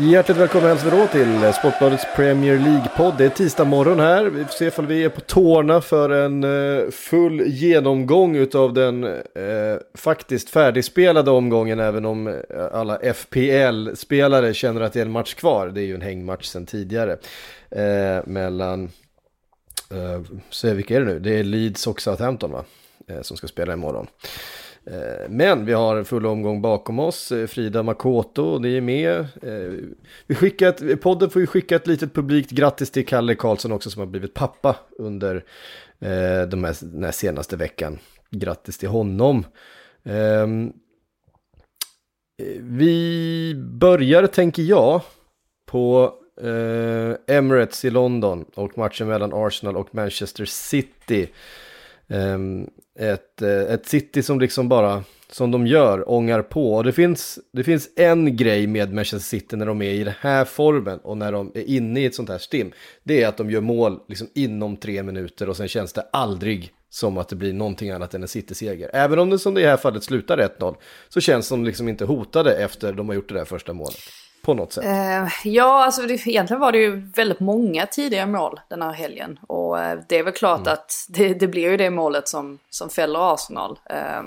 Hjärtligt välkomna hälsar vi då till Sportbladets Premier League-podd. Det är tisdag morgon här. Vi får se ifall vi är på tårna för en eh, full genomgång utav den eh, faktiskt färdigspelade omgången. Även om eh, alla FPL-spelare känner att det är en match kvar. Det är ju en hängmatch sedan tidigare. Eh, mellan, eh, se vilka är det nu? Det är Leeds och Southampton va? Eh, som ska spela imorgon. Eh, Eh, men vi har en full omgång bakom oss. Eh, Frida Makoto, det är med. Eh, vi skickar ett, podden får ju skicka ett litet publikt grattis till Kalle Karlsson också som har blivit pappa under de här, den här senaste veckan. Grattis till honom. Ehm, vi börjar, tänker jag, på Emirates i London och matchen mellan Arsenal och Manchester City. Ehm, ett, eh, ett City som liksom bara, som de gör, ångar på. Och det finns, det finns en grej med Manchester City när de är i den här formen och när de är inne i ett sånt här stim. Det är att de gör mål liksom inom tre minuter och sen känns det aldrig som att det blir någonting annat än en City-seger. Även om det som det i det här fallet slutar 1-0 så känns de liksom inte hotade efter de har gjort det där första målet. På något sätt. Eh, ja, alltså det, egentligen var det ju väldigt många tidiga mål den här helgen. Och eh, det är väl klart att det, det blir ju det målet som, som fäller Arsenal. Eh,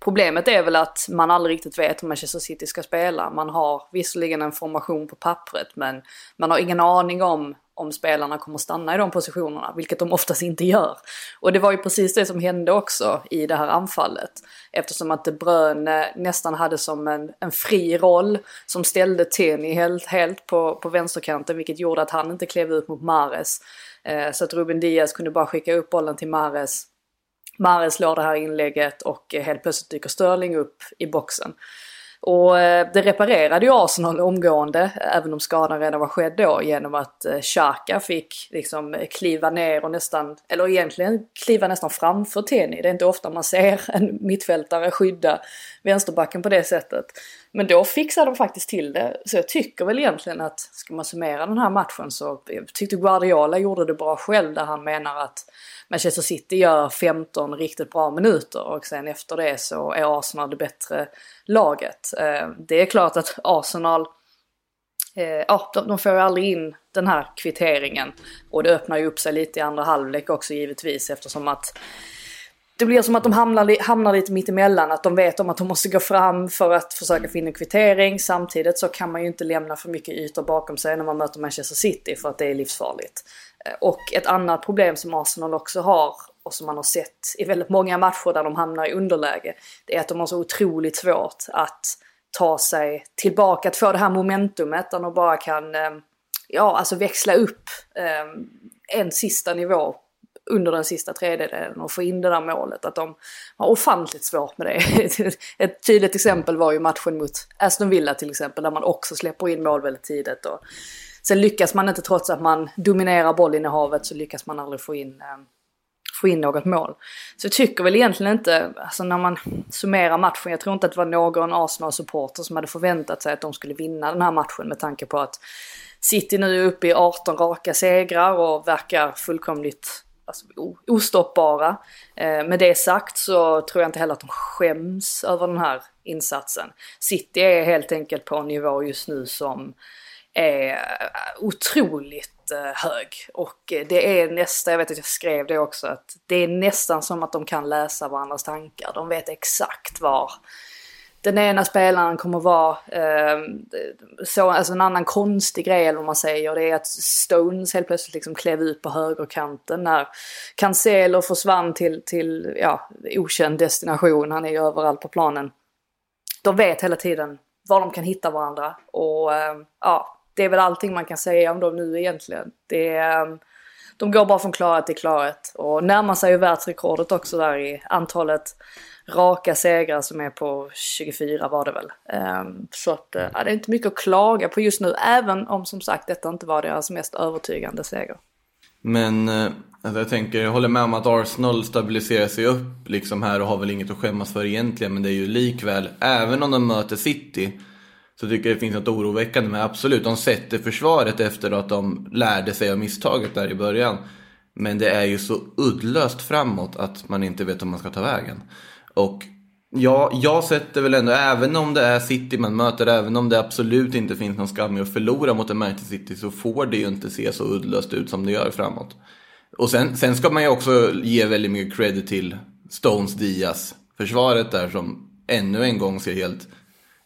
problemet är väl att man aldrig riktigt vet hur Manchester City ska spela. Man har visserligen en formation på pappret men man har ingen aning om om spelarna kommer stanna i de positionerna, vilket de oftast inte gör. Och det var ju precis det som hände också i det här anfallet. Eftersom att De Bruyne nästan hade som en, en fri roll som ställde Teni helt, helt på, på vänsterkanten, vilket gjorde att han inte klev ut mot Mares. Eh, så att Ruben Diaz kunde bara skicka upp bollen till Mares. Mares slår det här inlägget och helt plötsligt dyker Sterling upp i boxen. Och eh, det reparerade ju Arsenal omgående, även om skadan redan var skedd då, genom att eh, Xhaka fick liksom kliva ner och nästan, eller egentligen kliva nästan framför Tenny. Det är inte ofta man ser en mittfältare skydda vänsterbacken på det sättet. Men då fixade de faktiskt till det. Så jag tycker väl egentligen att, ska man summera den här matchen så jag tyckte Guardiola gjorde det bra själv där han menar att Manchester City gör 15 riktigt bra minuter och sen efter det så är Arsenal det bättre laget. Eh, det är klart att Arsenal eh, ja, de, de får ju aldrig in den här kvitteringen. Och det öppnar ju upp sig lite i andra halvlek också givetvis eftersom att det blir som att de hamnar, hamnar lite mittemellan. Att de vet om att de måste gå fram för att försöka finna en kvittering. Samtidigt så kan man ju inte lämna för mycket ytor bakom sig när man möter Manchester City för att det är livsfarligt. Eh, och ett annat problem som Arsenal också har och som man har sett i väldigt många matcher där de hamnar i underläge. Det är att de har så otroligt svårt att ta sig tillbaka, att få det här momentumet där de bara kan eh, ja, alltså växla upp eh, en sista nivå under den sista tredjedelen och få in det där målet. Att de har ofantligt svårt med det. Ett tydligt exempel var ju matchen mot Aston Villa till exempel där man också släpper in mål väldigt tidigt. Och sen lyckas man inte trots att man dominerar bollinnehavet så lyckas man aldrig få in, eh, få in något mål. Så jag tycker väl egentligen inte, alltså när man summerar matchen, jag tror inte att det var någon Arsenal-supporter som hade förväntat sig att de skulle vinna den här matchen med tanke på att City nu är uppe i 18 raka segrar och verkar fullkomligt alltså, ostoppbara. Eh, med det sagt så tror jag inte heller att de skäms över den här insatsen. City är helt enkelt på en nivå just nu som är eh, otroligt eh, hög. Och eh, det är nästan, jag vet att jag skrev det också, att det är nästan som att de kan läsa varandras tankar. De vet exakt var den ena spelaren kommer vara eh, så, alltså en annan konstig grej eller vad man säger. Det är att Stones helt plötsligt liksom klev ut på högerkanten när Cancelo försvann till, till ja, okänd destination. Han är ju överallt på planen. De vet hela tiden var de kan hitta varandra och eh, ja, det är väl allting man kan säga om dem nu egentligen. Det är, eh, de går bara från klarhet till klarhet och närmar sig ju världsrekordet också där i antalet raka segrar som är på 24 var det väl. Ehm, så att eh, ja, det är inte mycket att klaga på just nu, även om som sagt detta inte var deras mest övertygande seger. Men eh, Alltså jag tänker, jag håller med om att Arsenal stabiliserar sig upp liksom här och har väl inget att skämmas för egentligen. Men det är ju likväl, även om de möter City, så tycker jag det finns något oroväckande med. Absolut, de sätter försvaret efter att de lärde sig av misstaget där i början. Men det är ju så uddlöst framåt att man inte vet om man ska ta vägen. Och ja, jag sätter väl ändå, även om det är City man möter, även om det absolut inte finns någon skam i att förlora mot en Manchester City, så får det ju inte se så uddlöst ut som det gör framåt. Och sen, sen ska man ju också ge väldigt mycket credit till Stones Diaz försvaret där som ännu en gång ser helt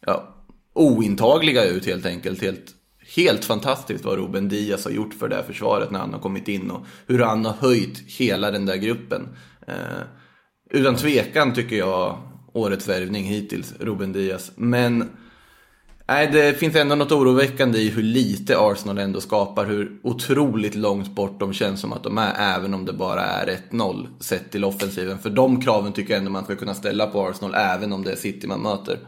ja, ointagliga ut helt enkelt. Helt, helt fantastiskt vad Ruben Diaz har gjort för det här försvaret när han har kommit in och hur han har höjt hela den där gruppen. Eh, utan tvekan tycker jag årets värvning hittills, Ruben Diaz. Men Nej, det finns ändå något oroväckande i hur lite Arsenal ändå skapar, hur otroligt långt bort de känns som att de är, även om det bara är 1-0 sett till offensiven. För de kraven tycker jag ändå man ska kunna ställa på Arsenal, även om det är City man möter.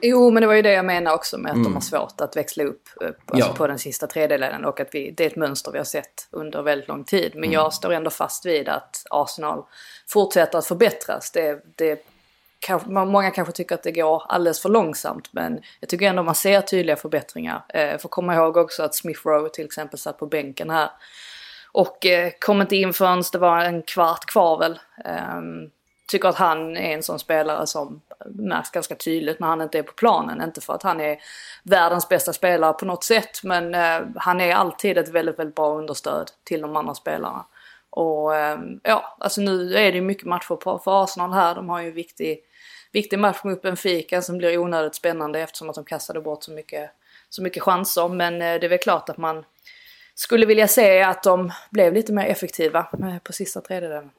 Jo, men det var ju det jag menade också med att de har svårt att växla upp, upp alltså Ja. på den sista tredjedelen och att vi, det är ett mönster vi har sett under väldigt lång tid. Men jag står ändå fast vid att Arsenal fortsätter att förbättras. Det, det, många kanske tycker att det går alldeles för långsamt men jag tycker ändå man ser tydliga förbättringar. Eh, får komma ihåg också att Smith Rowe till exempel satt på bänken här och eh, kom inte in förrän det var en kvart kvar väl. Ehm, tycker att han är en sån spelare som märks ganska tydligt när han inte är på planen. Inte för att han är världens bästa spelare på något sätt men eh, han är alltid ett väldigt, väldigt bra understöd till de andra spelarna. Och eh, ja, alltså nu är det ju mycket matcher på, för Arsenal här. De har ju en viktig, viktig match mot Benfica som blir onödigt spännande eftersom att de kastade bort så mycket, så mycket chanser. Men eh, det är väl klart att man skulle vilja se att de blev lite mer effektiva eh, på sista tredjedelen.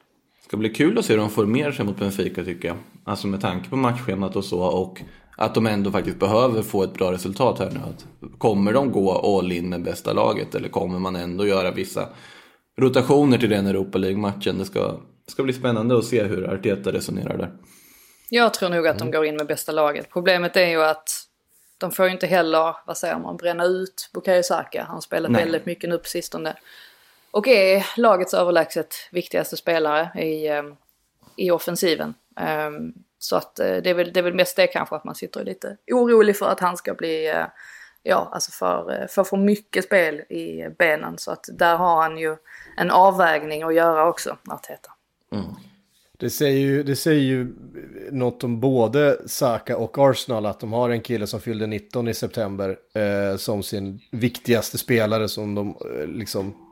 Det ska bli kul att se hur de formerar sig mot Benfica tycker jag. Alltså med tanke på matchschemat och så och att de ändå faktiskt behöver få ett bra resultat här nu. Att kommer de gå all in med bästa laget eller kommer man ändå göra vissa rotationer till den Europa League-matchen? Det ska, ska bli spännande att se hur Arteta resonerar där. Jag tror nog att de går in med bästa laget. Problemet är ju att de får ju inte heller, vad säger man, bränna ut Bukayo Saka. Han har spelat väldigt mycket nu på sistone. Och är lagets överlägset viktigaste spelare i, ehm, i offensiven. Ehm, så att eh, det är, väl, det är väl mest det kanske att man sitter lite orolig för att han ska bli, eh, ja alltså för, eh, för för mycket spel i benen. Så att där har han ju en avvägning att göra också, Arteta. Mm. Det säger, ju, det säger ju något om både Saka och Arsenal att de har en kille som fyllde 19 i september eh, som sin viktigaste spelare som de eh, liksom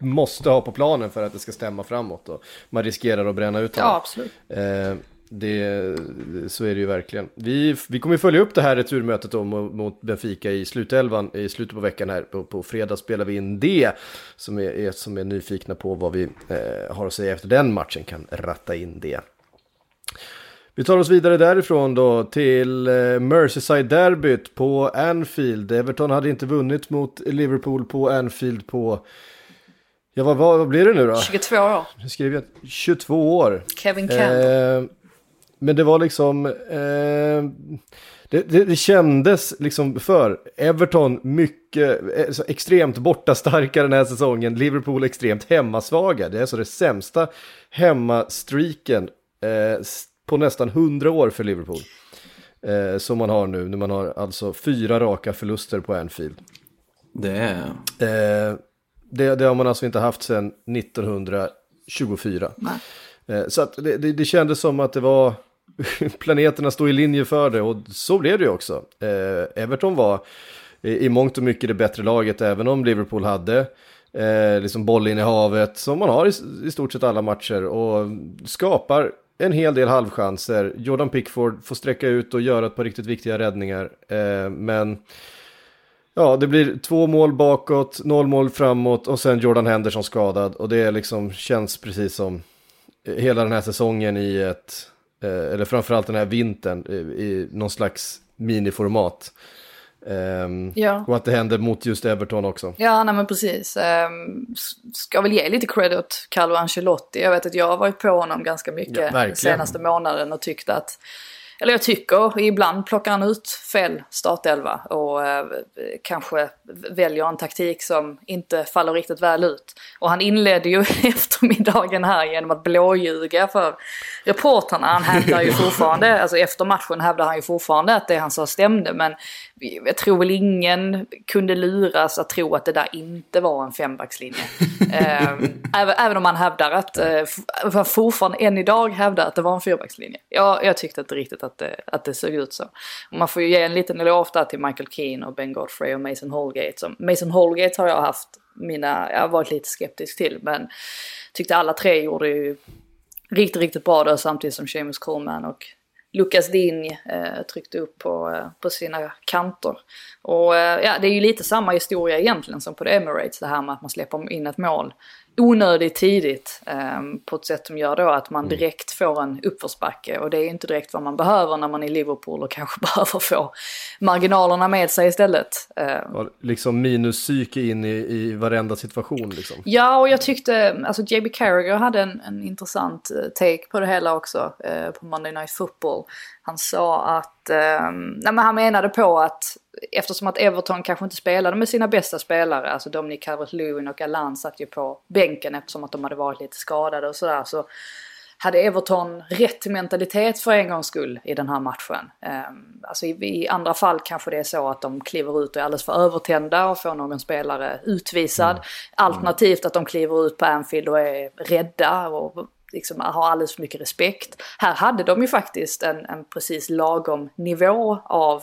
måste ha på planen för att det ska stämma framåt. Och man riskerar att bränna ut Ja, honom. absolut. Eh, det, så är det ju verkligen. Vi, vi kommer följa upp det här returmötet då mot mot Benfica i slutelvan i slutet på veckan här. På, på fredag spelar vi in det. Som är, är, som är nyfikna på vad vi eh, har att säga efter den matchen kan ratta in det. Vi tar oss vidare därifrån då till eh, Merseyside-derbyt på Anfield. Everton hade inte vunnit mot Liverpool på Anfield på... Ja, vad, vad, vad blir det nu då? 22 år. Nu skriver jag 22 år. Kevin Campbell. Eh, men det var liksom... Eh, det, det, det kändes liksom för Everton mycket, eh, så extremt borta starka den här säsongen. Liverpool extremt hemmasvaga. Det är alltså det sämsta hemmastreaken eh, på nästan 100 år för Liverpool. Eh, som man har nu, när man har alltså fyra raka förluster på Anfield. Det är... Eh, det, det har man alltså inte haft sedan 1924. Nej. Eh, så att det, det, det kändes som att det var planeterna stod i linje för det och så blev det ju också. Eh, Everton var i, i mångt och mycket det bättre laget även om Liverpool hade eh, liksom bollen i havet som man har i, i stort sett alla matcher och skapar en hel del halvchanser. Jordan Pickford får sträcka ut och göra ett par riktigt viktiga räddningar. Eh, men Ja, det blir två mål bakåt, noll mål framåt och sen Jordan Henderson skadad. Och det liksom, känns precis som hela den här säsongen i ett, eh, eller framförallt den här vintern i, i någon slags miniformat. Ehm, Ja. Och att det händer mot just Everton också. Ja, nej men precis. Um, ska väl ge lite cred åt Carlo Ancelotti. Jag vet att jag har varit på honom ganska mycket Ja, den senaste månaden och tyckt att eller jag tycker, ibland plockar han ut fel startelva och eh, kanske väljer en taktik som inte faller riktigt väl ut. Och han inledde ju eftermiddagen här genom att blåljuga för reportrarna. Han hävdar ju fortfarande, alltså efter matchen hävdar han ju fortfarande att det han sa stämde men jag tror väl ingen kunde luras att tro att det där inte var en fembackslinje. Ehm, även, även om man hävdar att, eh, fortfarande än idag hävdar att det var en fyrbackslinje. Jag, jag tyckte inte riktigt att det, att det såg ut så. Man får ju ge en liten eloge där till Michael Keane och Ben Godfrey och Mason Holgate. Som, Mason Holgate har jag haft mina, jag har varit lite skeptisk till men tyckte alla tre gjorde ju riktigt, riktigt bra då samtidigt som Seamus Coleman och Lucas Digne eh, tryckte upp på, eh, på sina kanter. Och eh, ja, det är ju lite samma historia egentligen som på The Emirates, det här med att man släpper in ett mål onödigt tidigt eh, på ett sätt som gör då att man mm. direkt får en uppförsbacke och det är inte direkt vad man behöver när man är i Liverpool och kanske behöver få marginalerna med sig istället. Eh. Liksom minuspsyke in i, i varenda situation liksom. Ja och jag tyckte, alltså JB Carragher hade en, en intressant eh, take på det hela också eh, på Monday Night Football. Han sa att, eh, nej men han menade på att eftersom att Everton kanske inte spelade med sina bästa spelare, alltså Dominic Calvert-Lewin och Alan satt ju på bänken eftersom att de hade varit lite skadade och sådär. Så hade Everton rätt mentalitet för en gångs skull i den här matchen. Um, alltså i, andra fall kanske det är så att de kliver ut och är alldeles för övertända och får någon spelare utvisad. Mm. Alternativt att de kliver ut på Anfield och är rädda och liksom har alldeles för mycket respekt. Här hade de ju faktiskt en, en precis lagom nivå av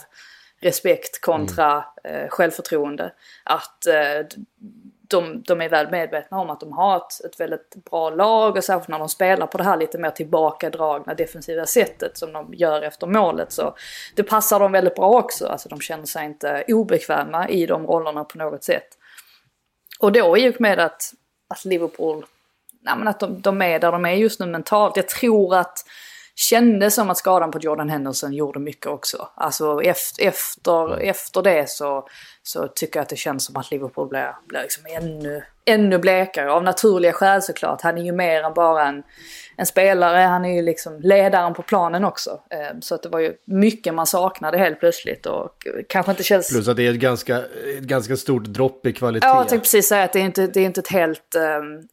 respekt kontra mm. eh, självförtroende. Att eh, de, de är väl medvetna om att de har ett, ett väldigt bra lag och särskilt när de spelar på det här lite mer tillbakadragna defensiva sättet som de gör efter målet så det passar dem väldigt bra också. Alltså de känner sig inte obekväma i de rollerna på något sätt. Och då i och med att, att Liverpool, nej men att de, de är där de är just nu mentalt. Jag tror att kändes som att skadan på Jordan Henderson gjorde mycket också. Alltså efter, efter, efter det så, så tycker jag att det känns som att Liverpool blir, blir liksom ännu, ännu blekare. Av naturliga skäl såklart. Han är ju mer än bara en, en spelare. Han är ju liksom ledaren på planen också. Ehm, så att det var ju mycket man saknade helt plötsligt och kanske inte känns... Plus att det är ett ganska, ett ganska stort dropp i kvalitet. Ja, jag tänkte precis säga att det är inte, det är inte ett helt... Um,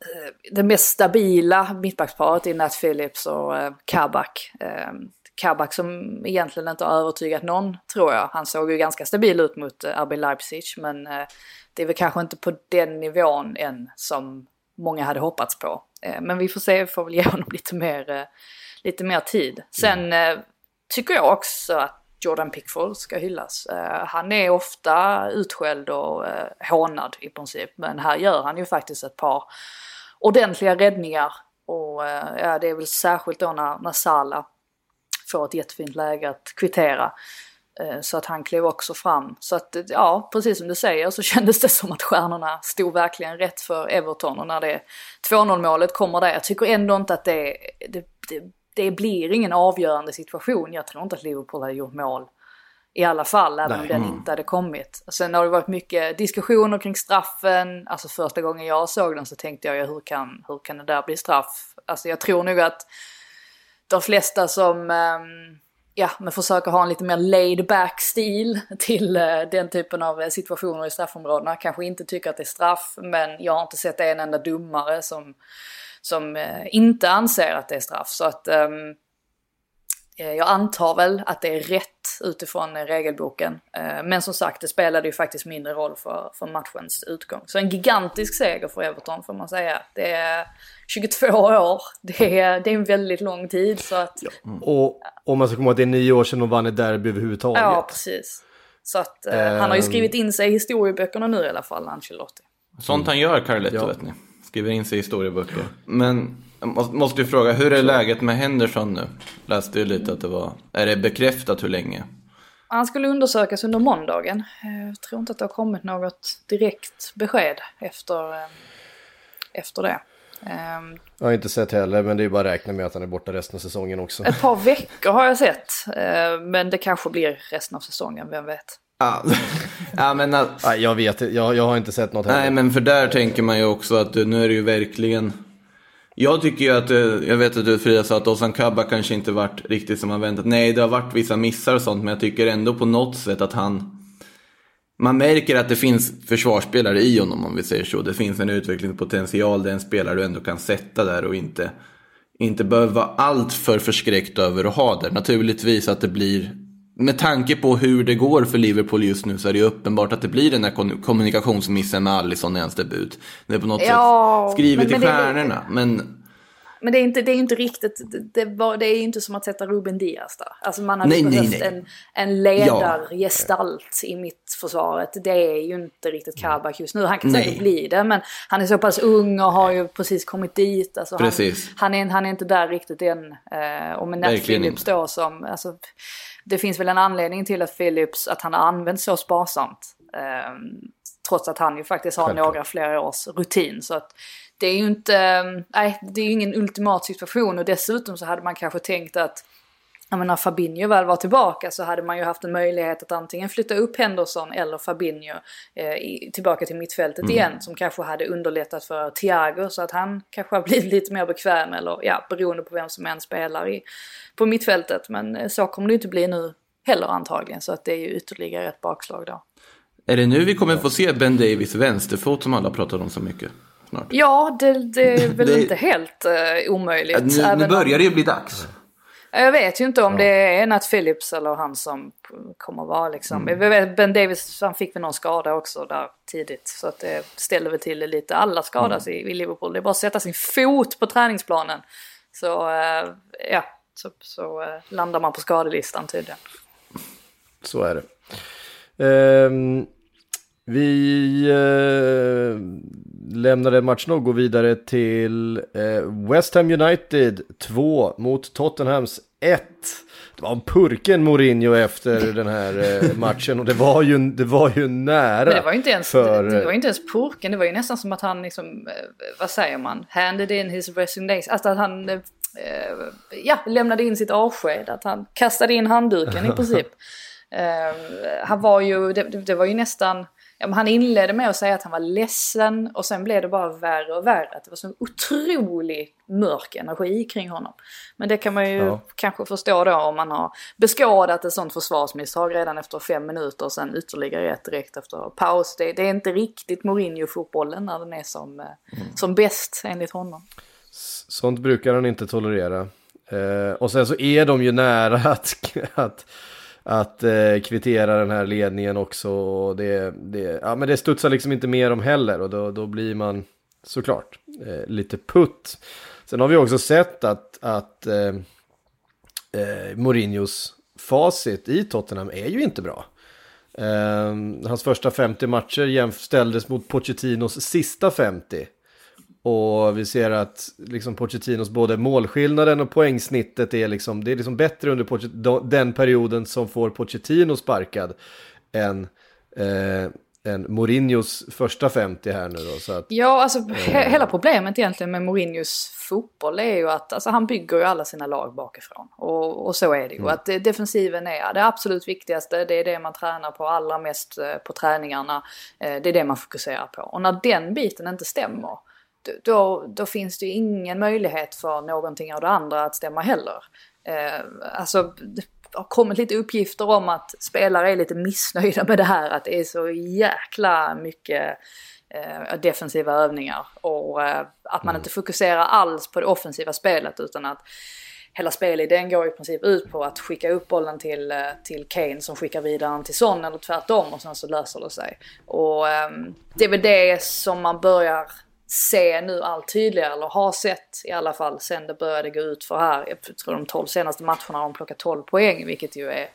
det mest stabila mittbacksparet i Nat Phillips och uh, Kabak. Um, Kabak som egentligen inte har övertygat någon, tror jag. Han såg ju ganska stabil ut mot uh, RB Leipzig, men uh, det är väl kanske inte på den nivån än som många hade hoppats på. Uh, men vi får se, vi får väl ge honom lite mer, lite mer tid. Sen tycker jag också att Jordan Pickford ska hyllas. han är ofta utskälld och hånad i princip, men här gör han ju faktiskt ett par ordentliga räddningar. Och ja, det är väl särskilt då när, när Sala får ett jättefint läge att kvittera. Eh, så att han klev också fram. Så att ja, precis som du säger så kändes det som att stjärnorna stod verkligen rätt för Everton och när det 2-0 målet kommer där. Jag tycker ändå inte att det, det, det, det, blir ingen avgörande situation. Jag tror inte att Liverpool hade gjort mål i alla fall, även Nej. om den mm. inte hade kommit. Sen har det varit mycket diskussioner kring straffen. Alltså första gången jag såg den så tänkte jag, hur kan, hur kan det där bli straff? Alltså jag tror nog att de flesta som ehm, ja, men försöker ha en lite mer laid back stil till eh, den typen av eh, situationer i straffområdena. Kanske inte tycker att det är straff, men jag har inte sett en enda domare som, som eh, inte anser att det är straff. Så att um, jag antar väl att det är rätt utifrån regelboken. Men som sagt, det spelade ju faktiskt mindre roll för, för matchens utgång. Så en gigantisk seger för Everton får man säga. Det är 22 år, det är, det är en väldigt lång tid. Så att, ja. mm. Och om man ska komma ihåg att det är nio år sedan de vann ett derby överhuvudtaget. Ja, precis. Så att eh, um... han har ju skrivit in sig i historieböckerna nu i alla fall, Ancelotti. Sånt han gör, Carletto, ja. vet ni. Skriver in sig i historieböcker. Men jag måste ju fråga, hur är läget med Henderson nu? Läste ju lite att det var, är det bekräftat hur länge? Han skulle undersökas under måndagen. Jag tror inte att det har kommit något direkt besked efter, eh, efter det. Um, jag har inte sett heller, men det är bara att räkna med att han är borta resten av säsongen också. Ett par veckor har jag sett, uh, men det kanske blir resten av säsongen, vem vet. Ja, ja men att... Nej, jag vet jag, jag har inte sett något heller. Nej, men för där tänker man ju också att nu är det ju verkligen... Jag tycker ju att, eh, jag vet att du Frida sa att Ozan Kabba kanske inte varit riktigt som man väntat. Nej, det har varit vissa missar och sånt, men jag tycker ändå på något sätt att han... Man märker att det finns försvarsspelare i honom om vi säger så. Det finns en utvecklingspotential, det är en spelare du ändå kan sätta där och inte, inte behöva vara allt för förskräckt över att ha där. Naturligtvis att det blir med tanke på hur det går för Liverpool just nu så är det ju uppenbart att det blir den här kommunikationsmissen med Alisson i hans debut. Det är på något ja, sätt skrivet men, i stjärnorna. Men men det är inte, det är inte riktigt, det, var, det är inte som att sätta Ruben Diaz där. Alltså man hade nej, behövt nej, nej. en, en ledargestalt ja. i mittförsvaret. Det är ju inte riktigt Kabak just nu. Han kan säkert bli det, men han är så pass ung och har ju precis kommit dit. Alltså precis. Han, han, är, han är inte där riktigt än. Eh, och med Nat Phillips då som, alltså, det finns väl en anledning till att Phillips, att han har använts så sparsamt. Eh, trots att han ju faktiskt har Självklart. några flera års rutin. Så att det är ju inte, nej det är ingen ultimat situation och dessutom så hade man kanske tänkt att Ja, men när Fabinho väl var tillbaka så hade man ju haft en möjlighet att antingen flytta upp Henderson eller Fabinho eh, i, tillbaka till mittfältet mm. igen. Som kanske hade underlättat för Thiago så att han kanske har blivit lite mer bekväm eller ja, beroende på vem som än spelar i, på mittfältet. Men eh, så kommer det inte bli nu heller antagligen så att det är ju ytterligare ett bakslag då. Är det nu vi kommer få se Ben Davis vänsterfot som alla pratar om så mycket? snart. Ja, det, det är väl det... inte helt uh, omöjligt. Nu, nu börjar det ju bli dags. Jag vet ju inte om ja. det är Nat Phillips eller han som kommer vara liksom. Mm. Ben Davis han fick väl någon skada också där tidigt. Så att det ställer väl till det lite. Alla skadas mm. i, i, Liverpool. Det är bara att sätta sin fot på träningsplanen. Så uh, ja, så, så uh, landar man på skadelistan tydligen. Så är det. Um, vi uh, lämnade matchen och går vidare till uh, West Ham United 2 mot Tottenhams 1. Det var en purken Mourinho efter den här uh, matchen och det var ju, det var ju nära. Men det var ju inte ens, för, det, det var inte ens purken, det var ju nästan som att han liksom, vad säger man, handed in his resignation, alltså att han ja, lämnade in sitt avsked, att han kastade in handduken i princip. han var ju, det, det var ju nästan ja, men han inledde med att säga att han var ledsen och sen blev det bara värre och värre. Att det var så otrolig mörk energi kring honom. Men det kan man ju ja. kanske förstå då om man har beskådat ett sånt försvarsmisstag redan efter fem minuter och sen ytterligare ett direkt efter paus. Det, det är inte riktigt Mourinho-fotbollen när den är som, eh, mm. som bäst enligt honom. Sånt brukar han inte tolerera. Eh, och sen så är de ju nära att, att att eh, kvittera den här ledningen också. Och det, det, ja, men det studsar liksom inte mer om heller och då, då blir man såklart eh, lite putt. Sen har vi också sett att, att eh, eh, Mourinhos facit i Tottenham är ju inte bra. Eh, hans första 50 matcher ställdes mot Pochettinos sista 50. Och vi ser att liksom Pochettinos både målskillnaden och poängsnittet är liksom, det är liksom bättre under den perioden som får Pochettino sparkad än, eh, än Mourinhos första 50 här nu då. Så att, ja, alltså he hela problemet egentligen med Mourinhos fotboll är ju att alltså, han bygger ju alla sina lag bakifrån. Och, och så är det ju. Mm. Att defensiven är det absolut viktigaste, det är det man tränar på allra mest eh, på träningarna. Eh, det är det man fokuserar på. Och när den biten inte stämmer då, då finns det ju ingen möjlighet för någonting av det andra att stämma heller. Eh, alltså, det har kommit lite uppgifter om att spelare är lite missnöjda med det här, att det är så jäkla mycket eh, defensiva övningar och eh, att man mm. inte fokuserar alls på det offensiva spelet utan att hela spelidén går i princip ut på att skicka upp bollen till, eh, till Kane som skickar vidare den till Son eller tvärtom och sen så löser det sig. Och eh, det är väl det som man börjar se nu allt tydligare, eller har sett i alla fall sen det började gå ut för här. Jag tror de 12 senaste matcherna har de plockat 12 poäng, vilket ju är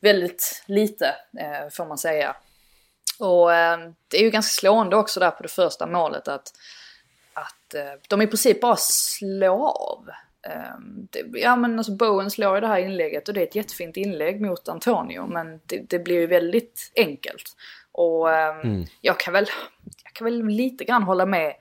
väldigt lite eh, får man säga. Och eh, det är ju ganska slående också där på det första målet att, att eh, de i princip bara slår av. Eh, det, ja men alltså Bowen slår i det här inlägget och det är ett jättefint inlägg mot Antonio men det, det blir ju väldigt enkelt. Och ehm, mm. jag kan väl kan väl lite grann hålla med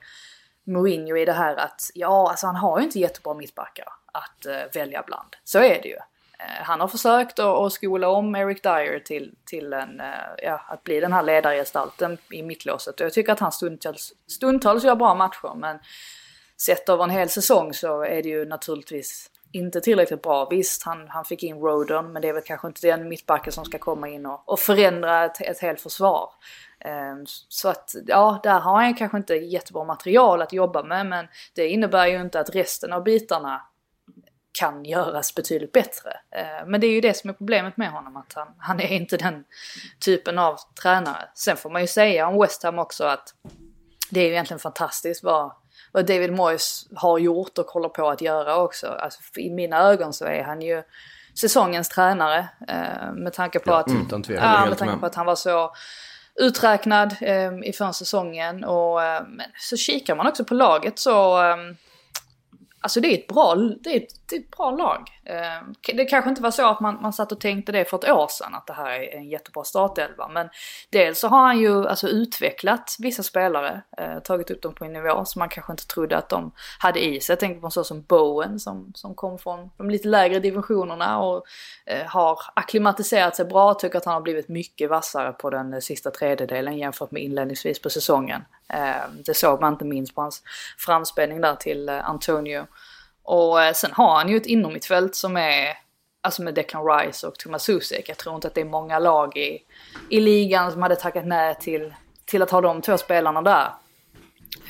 Mourinho i det här att ja, alltså han har ju inte jättebra mittbackar att uh, välja bland. Så är det ju. Uh, han har försökt att skola om Eric Dyer till, till en, uh, ja, att bli den här ledargestalten i mittlåset och jag tycker att han stundtals, stundtals gör bra matcher men sett över en hel säsong så är det ju naturligtvis inte tillräckligt bra. Visst, han, han fick in Rodon, men det är väl kanske inte den mittbacken som ska komma in och, och förändra ett, ett helt försvar. Um, så att, ja, där har han kanske inte jättebra material att jobba med, men det innebär ju inte att resten av bitarna kan göras betydligt bättre. Uh, men det är ju det som är problemet med honom, att han, han är inte den typen av tränare. Sen får man ju säga om West Ham också att det är ju egentligen fantastiskt vad vad David Moyes har gjort och håller på att göra också. Alltså, I mina ögon så är han ju säsongens tränare. Eh, med tanke på ja, att, utan tvekan, ja, med tanke på att han var så uträknad eh, i förra säsongen. Och eh, så kikar man också på laget så eh, Alltså det är ett bra, det är ett, det är ett bra lag. Ehm, det kanske inte var så att man, man satt och tänkte det för ett år sedan, att det här är en jättebra startelva. Men dels så har han ju alltså utvecklat vissa spelare, eh, tagit upp dem på en nivå som man kanske inte trodde att de hade i sig. Jag tänker på en sån som Bowen som, som kom från de lite lägre divisionerna och eh, har akklimatiserat sig bra. Tycker att han har blivit mycket vassare på den sista tredjedelen jämfört med inledningsvis på säsongen. Ehm, det såg man inte minst på hans framspelning där till eh, Antonio. Och eh, sen har han ju ett inomhittfält som är, alltså med Declan Rice och Thomas Susek. Jag tror inte att det är många lag i, i ligan som hade tackat nej till, till att ha de två spelarna där.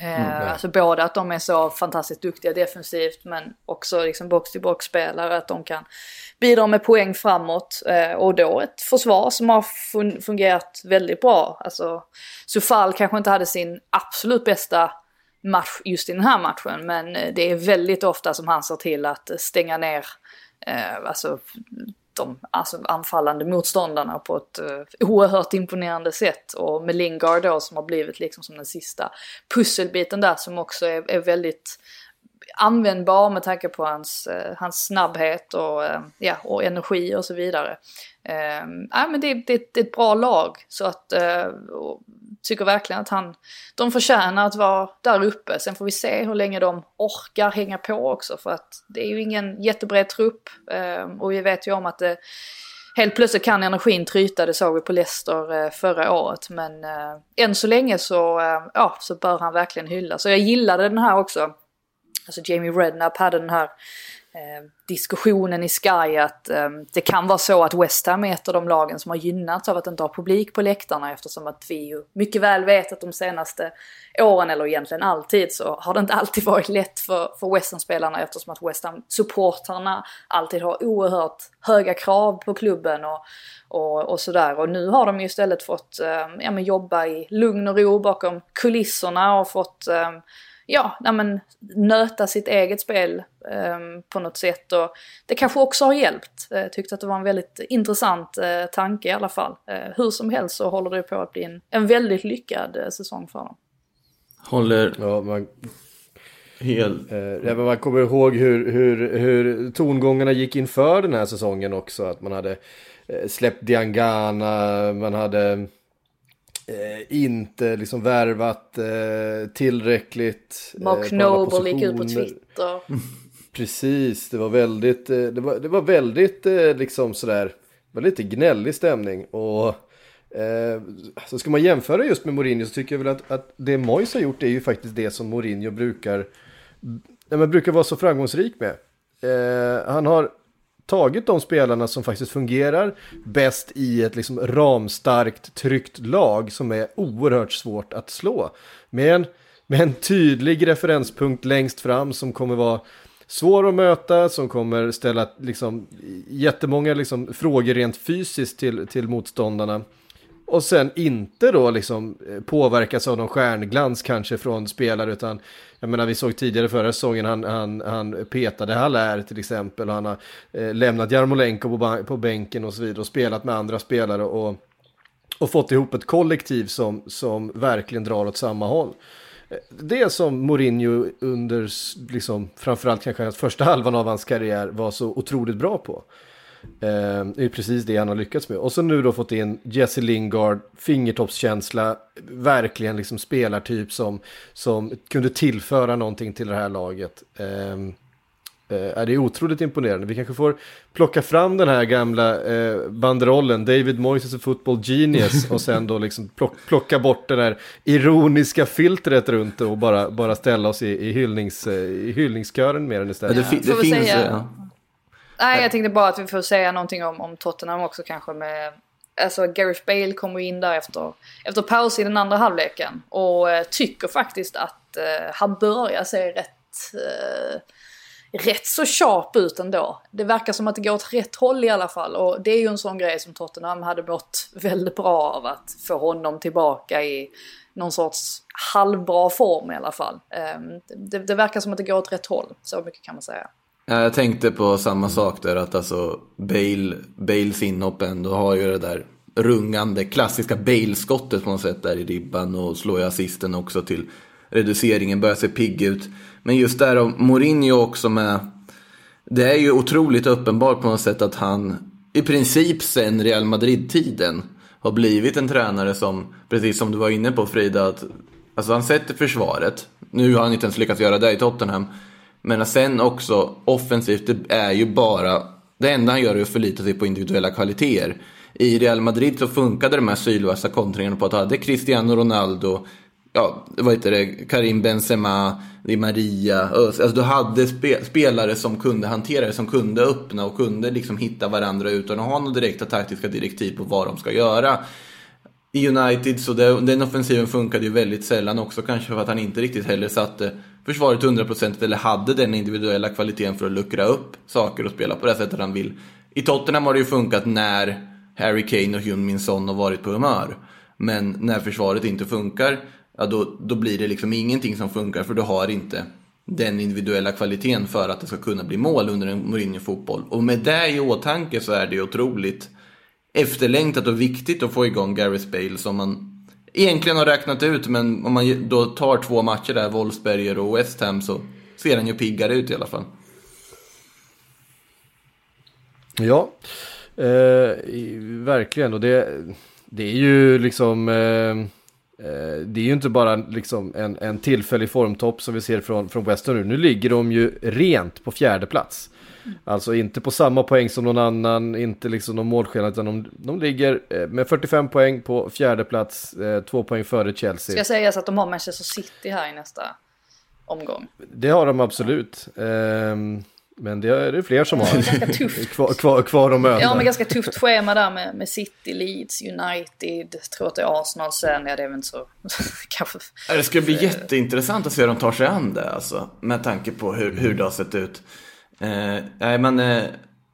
Mm, alltså både att de är så fantastiskt duktiga defensivt men också liksom box-till-box spelare att de kan bidra med poäng framåt. och då ett försvar som har fungerat väldigt bra. Alltså Sufal kanske inte hade sin absolut bästa match just i den här matchen. Men eh, det är väldigt ofta som han ser till att stänga ner eh, alltså, de alltså, anfallande motståndarna på ett eh, oerhört imponerande sätt. Och med Lingard då som har blivit liksom som den sista pusselbiten där som också är, är väldigt användbar med tanke på hans, eh, hans snabbhet och, eh, ja, och energi och så vidare. Eh, ja, men det, det, det, är ett bra lag så att eh, tycker verkligen att han, de förtjänar att vara där uppe. Sen får vi se hur länge de orkar hänga på också för att det är ju ingen jättebred trupp eh, och vi vet ju om att det Helt plötsligt kan energin tryta, det såg vi på Leicester eh, förra året. Men eh, än så länge så, eh, ja, så bör han verkligen hyllas. Så jag gillade den här också. Alltså Jamie Redknapp hade den här Eh, diskussionen i Sky att eh, det kan vara så att West Ham är ett av de lagen som har gynnats av att inte ha publik på läktarna eftersom att vi ju mycket väl vet att de senaste åren, eller egentligen alltid, så har det inte alltid varit lätt för, för West Ham-spelarna eftersom att West Ham-supportrarna alltid har oerhört höga krav på klubben och, och, och sådär. Och nu har de ju istället fått eh, ja, men jobba i lugn och ro bakom kulisserna och fått ja, nej men, nöta sitt eget spel eh, på något sätt. Och det kanske också har hjälpt. Jag tyckte att det var en väldigt intressant eh, tanke i alla fall. Eh, hur som helst så håller det på att bli en, en väldigt lyckad eh, säsong för dem. Håller ja, man, helt... Eh, man kommer ihåg hur, hur, hur tongångarna gick inför den här säsongen också. Att man hade eh, släppt Diangana, man hade eh, inte liksom värvat eh, tillräckligt. Eh, Mark Noble gick ut på Twitter. Precis, det var väldigt, eh, det var, det var väldigt eh, liksom sådär, det var lite gnällig stämning. Och eh, så ska man jämföra just med Mourinho så tycker jag väl att, att det Moyes har gjort är ju faktiskt det som Mourinho brukar, ja, men brukar vara så framgångsrik med. Eh, han har tagit de spelarna som faktiskt fungerar bäst i ett liksom ramstarkt, tryggt lag som är oerhört svårt att slå. Med en, med en tydlig referenspunkt längst fram som kommer vara svår att möta, som kommer ställa liksom, jättemånga liksom, frågor rent fysiskt till, till motståndarna. Och sen inte då liksom eh, påverkas av någon stjärnglans kanske från spelare utan jag menar vi såg tidigare förra säsongen han, han, han petade Haller till exempel och han har eh, lämnat Jarmolenko på, på bänken och så vidare och spelat med andra spelare och, och fått ihop ett kollektiv som, som verkligen drar åt samma håll. Eh, det som Mourinho under, liksom, framförallt kanske första halvan av hans karriär var så otroligt bra på. Eh, det är precis det han har lyckats med. Och så nu då fått in Jesse Lingard, fingertoppskänsla, verkligen liksom spelartyp som, som kunde tillföra någonting till det här laget. Eh, Eh, det är otroligt imponerande. Vi kanske får plocka fram den här gamla eh, banderollen, David Moyes is a football genius, och sen då liksom plock, plocka bort det där ironiska filtret runt och bara, bara ställa oss i, i, hyllnings, eh, i hyllningskören mer än istället. Ja, det, fi, det finns... säga- Ja. Nej, jag tänkte bara att vi får säga någonting om, om Tottenham också kanske med... Alltså Gareth Bale kommer in där efter, efter paus i den andra halvleken och eh, tycker faktiskt att eh, han börjar se rätt, eh, rätt så sharp ut ändå. Det verkar som att det går åt rätt håll i alla fall och det är ju en sån grej som Tottenham hade mått väldigt bra av att få honom tillbaka i någon sorts halvbra form i alla fall. Eh, det, det verkar som att det går åt rätt håll, så mycket kan man säga. Ja, Jag tänkte på samma sak där, att alltså Bale, Bales inhopp ändå har ju det där rungande, klassiska Bale-skottet på något sätt där i ribban och slår ju assisten också till reduceringen, börjar se pigg ut. Men just där av Mourinho också med, det är ju otroligt uppenbart på något sätt att han i princip sen Real Madrid-tiden har blivit en tränare som, precis som du var inne på Frida, att alltså han sätter försvaret. Nu har han inte ens lyckats göra det i Tottenham. Men sen också offensivt, det är ju bara, det enda han gör är att förlita sig på individuella kvaliteter. I Real Madrid så funkade de här sylvassa kontringarna på att ha det Cristiano Ronaldo, ja, vad heter det, Karim Benzema, Di Maria. Alltså du hade spe, spelare som kunde hantera det, som kunde öppna och kunde liksom hitta varandra utan att ha några direkta taktiska direktiv på vad de ska göra. I United så det, den offensiven funkade ju väldigt sällan också kanske för att han inte riktigt heller satte försvaret 100% eller hade den individuella kvaliteten för att luckra upp saker och spela på det sättet han vill. I Tottenham har det ju funkat när Harry Kane och Hyun Min Son har varit på humör. Men när försvaret inte funkar, ja då, då blir det liksom ingenting som funkar för du har inte den individuella kvaliteten för att det ska kunna bli mål under en Mourinho-fotboll. Och med det i åtanke så är det ju otroligt efterlängtat och viktigt att få igång Gareth Bale som man egentligen har räknat ut. Men om man då tar två matcher där, Wolfsberger och West Ham, så ser den ju piggare ut i alla fall. Ja, eh, verkligen. Och det, det är ju liksom... Eh, eh, det är ju inte bara liksom en, en tillfällig formtopp som vi ser från, från West Ham nu. Nu ligger de ju rent på fjärde plats. Alltså inte på samma poäng som någon annan, inte liksom någon målskillnad, utan de, de ligger eh, med 45 poäng på fjärde plats, eh, två poäng före Chelsea. Ska sägas att de har Manchester City här i nästa omgång. Det har de absolut. Ehm, men det är det fler som har. Ganska tufft. kvar, kvar, kvar att möta. Ja, men ganska tufft schema där med, med City, Leeds, United, tror att det är Arsenal sen. Ja, det är väl inte så... Kanske... Ja, Det ska bli jätteintressant att se hur de tar sig an det alltså. Med tanke på hur, hur det har sett ut. Eh, nej, men eh,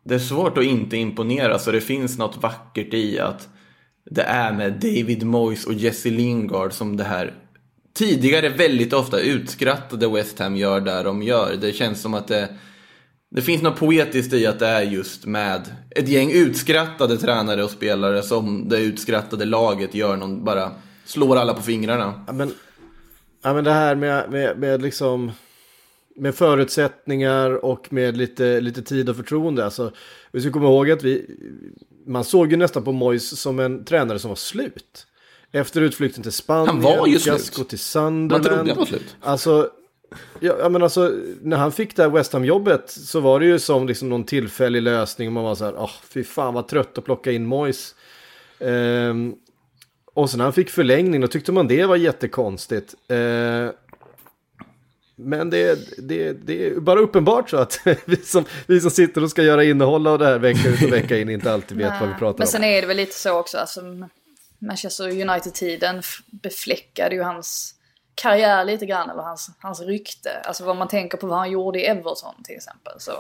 det är svårt att inte imponera så det finns något vackert i att det är med David Moyes och Jesse Lingard som det här tidigare väldigt ofta utskrattade West Ham gör där de gör. Det känns som att det, det finns något poetiskt i att det är just med ett gäng utskrattade tränare och spelare som det utskrattade laget gör någon, bara slår alla på fingrarna. Ja, men, ja, men det här med, med, med liksom med förutsättningar och med lite, lite tid och förtroende. Alltså, vi ska komma ihåg att vi, man såg ju nästan på Moyes som en tränare som var slut. Efter utflykten till Spanien, Han var ju fiasko slut. till Man trodde Sunderland. han var slut. Alltså, ja, men alltså, när han fick det här West Ham-jobbet så var det ju som liksom någon tillfällig lösning. Man var så här, åh, fy fan vad trött att plocka in Moyes. Ehm, och sen när han fick förlängning, då tyckte man det var jättekonstigt. Ehm, men det, det, det är bara uppenbart så att vi som, vi som sitter och ska göra innehåll av det här vecka ut och vecka in inte alltid vet vad vi pratar Men sen om. är det väl lite så också, alltså Manchester United-tiden befläckade ju hans karriär lite grann, eller hans, hans rykte. Alltså vad man tänker på vad han gjorde i Everton till exempel. Så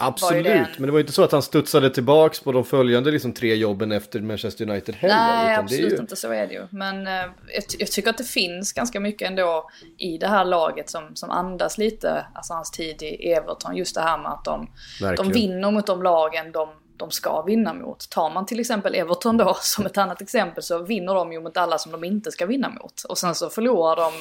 Absolut, det en- men det var ju inte så att han studsade tillbaks på de följande liksom, tre jobben efter Manchester United heller. Nej, absolut ju... inte så är det ju. Men eh, jag, jag tycker att det finns ganska mycket ändå i det här laget som, som andas lite, alltså hans tid i Everton. Just det här med att de, de vinner mot de lagen de, de ska vinna mot. Tar man till exempel Everton då som ett annat exempel så vinner de ju mot alla som de inte ska vinna mot. Och sen så förlorar de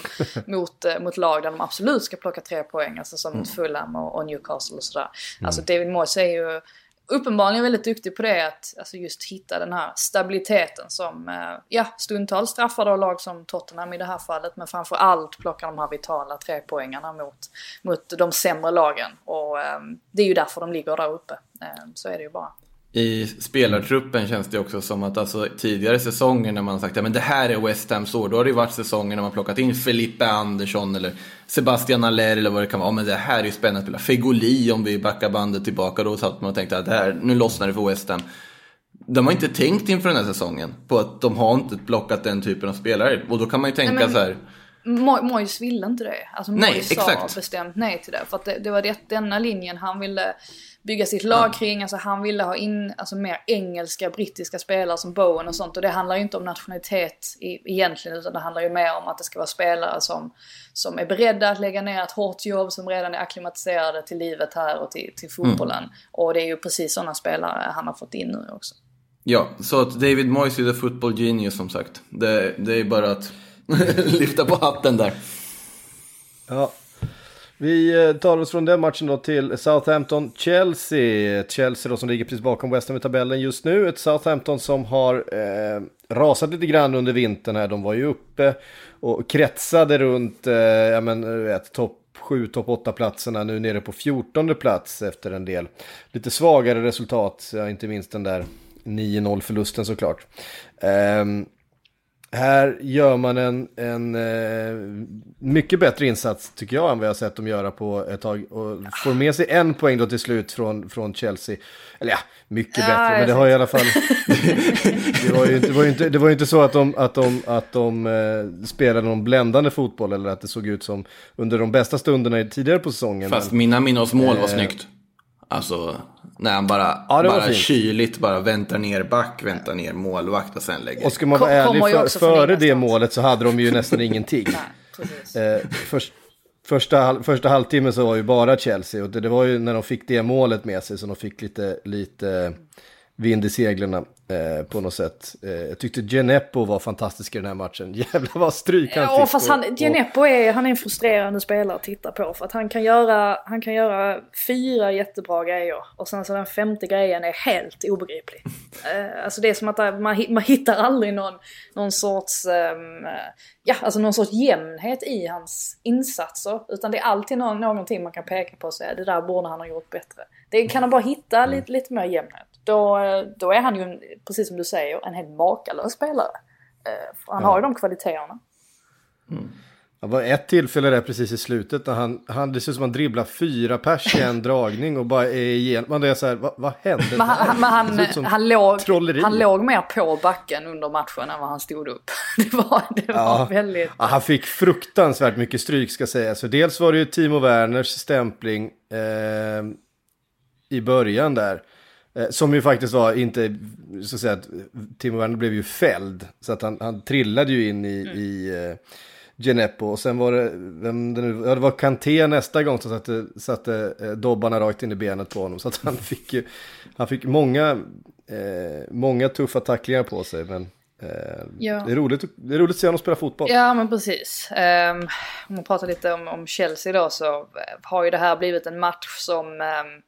mot, eh, mot lag där de absolut ska plocka tre poäng, alltså som mot Fulham och, och Newcastle och sådär. Alltså David Moyes är ju uppenbarligen väldigt duktig på det, att alltså just hitta den här stabiliteten som, eh, ja, stundtals straffar då lag som Tottenham i det här fallet, men framför allt plockar de här vitala trepoängarna mot, mot de sämre lagen. Och eh, det är ju därför de ligger där uppe. Eh, så är det ju bara. I spelartruppen känns det också som att alltså, tidigare säsonger när man sagt att ja, det här är West Hams år, då har det ju varit säsonger när man plockat in Felipe Andersson eller Sebastian Aller eller vad det kan vara. Ja, men det här är ju spännande att spela. Fegoli om vi backar bandet tillbaka, då satt man och tänkte att det här, nu lossnar det för West Ham. De har inte tänkt inför den här säsongen på att de har inte plockat den typen av spelare. Och då kan man ju tänka Nej, men- så här. Moyes ville inte det. Alltså Nej, Moyes sa exakt. bestämt nej till det. För att det, det var det, denna linjen han ville bygga sitt lag kring. Alltså han ville ha in alltså, mer engelska, brittiska spelare som Bowen och sånt. Och det handlar ju inte om nationalitet i, egentligen utan det handlar ju mer om att det ska vara spelare som, som är beredda att lägga ner ett hårt jobb, som redan är akklimatiserade till livet här och till, till fotbollen. Och det är ju precis sådana spelare han har fått in nu också. Ja, så att David Moyes är the football genius som sagt. Det, det är bara att lyfta på hatten där. Ja. Vi eh, tar oss från den matchen då till Southampton-Chelsea. Chelsea då som ligger precis bakom West Ham i tabellen just nu. Ett Southampton som har eh, rasat lite grann under vintern här. De var ju uppe och kretsade runt eh, ja, men, eh, vet, topp 7, topp 8 platserna. Nu nere på 14 plats efter en del lite svagare resultat. Ja, inte minst den där 9-0 förlusten såklart. Eh, här gör man en, en eh, mycket bättre insats tycker jag än vad jag har sett dem göra på ett tag. Och får med sig en poäng då till slut från, från Chelsea. Eller ja, mycket Ja, bättre. Men det har i alla fall... det, var ju inte, det, var ju inte, det var ju inte så att de, att de, att de eh, spelade någon bländande fotboll. Eller att det såg ut som under de bästa stunderna i- tidigare på säsongen. Fast men, mina Minos mål var Eh. snyggt. Alltså, när han bara, Ja, det var bara fint. kyligt bara väntar ner back, väntar ner målvakt och sen lägger. och ska man Kom- vara ärlig, för, före det målet så hade de ju nästan ingenting. Nej. Eh, först, första, första halvtimmen så var ju bara Chelsea och det, det var ju när de fick det målet med sig som de fick lite, lite vind i seglen eh, på något sätt. Eh, jag tyckte Geneppo var fantastisk i den här matchen. Jävlar vad stryk han Ja, fick. fast han, och- Geneppo är, han är en frustrerande spelare att titta på. För att han kan göra, han kan göra fyra jättebra grejer. Och sen så den femte grejen är helt obegriplig. Eh, alltså det är som att man, man hittar aldrig någon, någon sorts, ehm, eh, ja alltså någon sorts jämnhet i hans insatser. Utan det är alltid någon, någonting man kan peka på och säga det där borde han ha gjort bättre. Det kan han bara hitta lite, lite mer jämnhet. Då, då är han ju, en, precis som du säger, en helt makalös spelare. Eh, han har ju de kvaliteterna. Det var ett tillfälle där precis i slutet när han, han det ser ut som han dribblar fyra pers i en dragning och bara är igenom. Man är så här, vad, vad hände? Men han, han, men han, han, låg, trolleri. han låg mer på backen under matchen än vad han stod upp. Det var, det var Ja. väldigt... Ja, han fick fruktansvärt mycket stryk ska sägas. Så dels var det ju Timo Werners stämpling eh, i början där. Eh, som ju faktiskt var inte, så att säga, att Timo Werner blev ju fälld. Så att han, han trillade ju in i, i eh, Geneppo. Och sen var det, vem det nu, ja det var Kanté nästa gång som satte, satte eh, dobbarna rakt in i benet på honom. Så att han fick ju, han fick många, eh, många tuffa tacklingar på sig. Men Ja. det, är roligt, det är roligt att se honom spela fotboll. Ja men precis. Um, om man pratar lite om, om Chelsea då så har ju det här blivit en match som ehm,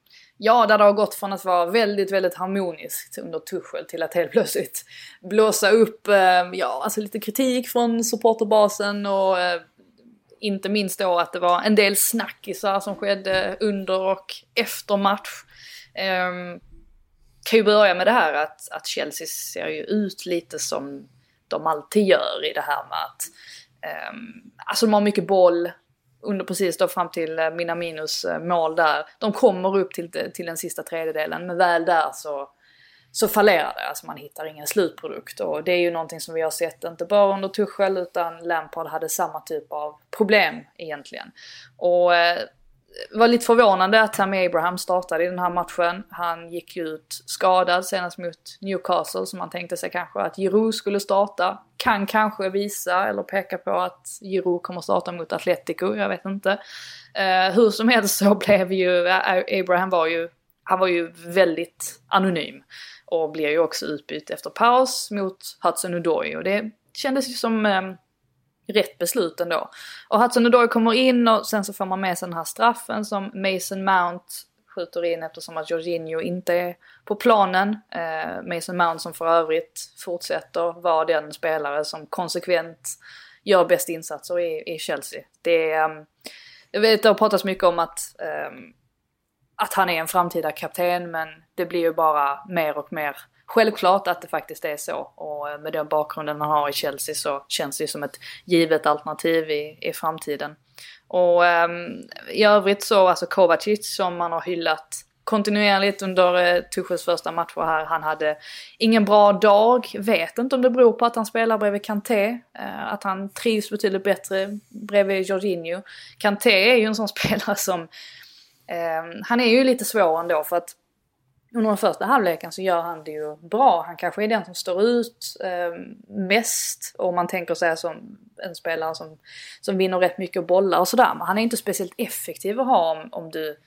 Ja, där det har gått från att vara väldigt, väldigt harmoniskt under Tuchel till att helt plötsligt blåsa upp, eh, ja, alltså lite kritik från supporterbasen och eh, inte minst då att det var en del snackisar som skedde under och efter match. Um, kan ju börja med det här att, att Chelsea ser ju ut lite som de alltid gör i det här med att um, alltså de har mycket boll under precis då fram till eh, Minaminos eh, mål där. De kommer upp till, till den sista tredjedelen men väl där så så fallerar det. Alltså man hittar ingen slutprodukt. Och det är ju någonting som vi har sett, inte bara under Tuchel utan Lampard hade samma typ av problem egentligen. Och eh, var lite förvånande att Tammy Abraham startade i den här matchen. Han gick ju ut skadad senast mot Newcastle som man tänkte sig kanske att Giroud skulle starta. Kan kanske visa eller peka på att Giroud kommer starta mot Atletico, jag vet inte. Eh, hur som helst så blev ju, eh, Abraham var ju, han var ju väldigt anonym. Och blir ju också utbytt efter paus mot Hudson Odoi och det kändes ju som eh, rätt beslut ändå. Och Hudson Odoi kommer in och sen så får man med sig den här straffen som Mason Mount skjuter in eftersom att Jorginho inte är på planen. Eh, Mason Mount som för övrigt fortsätter vara den spelare som konsekvent gör bäst insatser i, i Chelsea. Det är, ehm, jag vet det har pratats mycket om att, eh, att han är en framtida kapten men det blir ju bara mer och mer självklart att det faktiskt är så. Och eh, med den bakgrunden han har i Chelsea så känns det ju som ett givet alternativ i, i framtiden. Och um, i övrigt så, alltså Kovacic som man har hyllat kontinuerligt under eh, Tuchels första matcher här. Han hade ingen bra dag. Vet inte om det beror på att han spelar bredvid Kanté. Eh, att han trivs betydligt bättre bredvid Jorginho. Kanté är ju en sån spelare som... Eh, han är ju lite svår ändå för att under den första halvleken så gör han det ju bra. Han kanske är den som står ut eh, mest om man tänker sig som en spelare som, som vinner rätt mycket bollar och sådär. Men han är inte speciellt effektiv att ha om, om du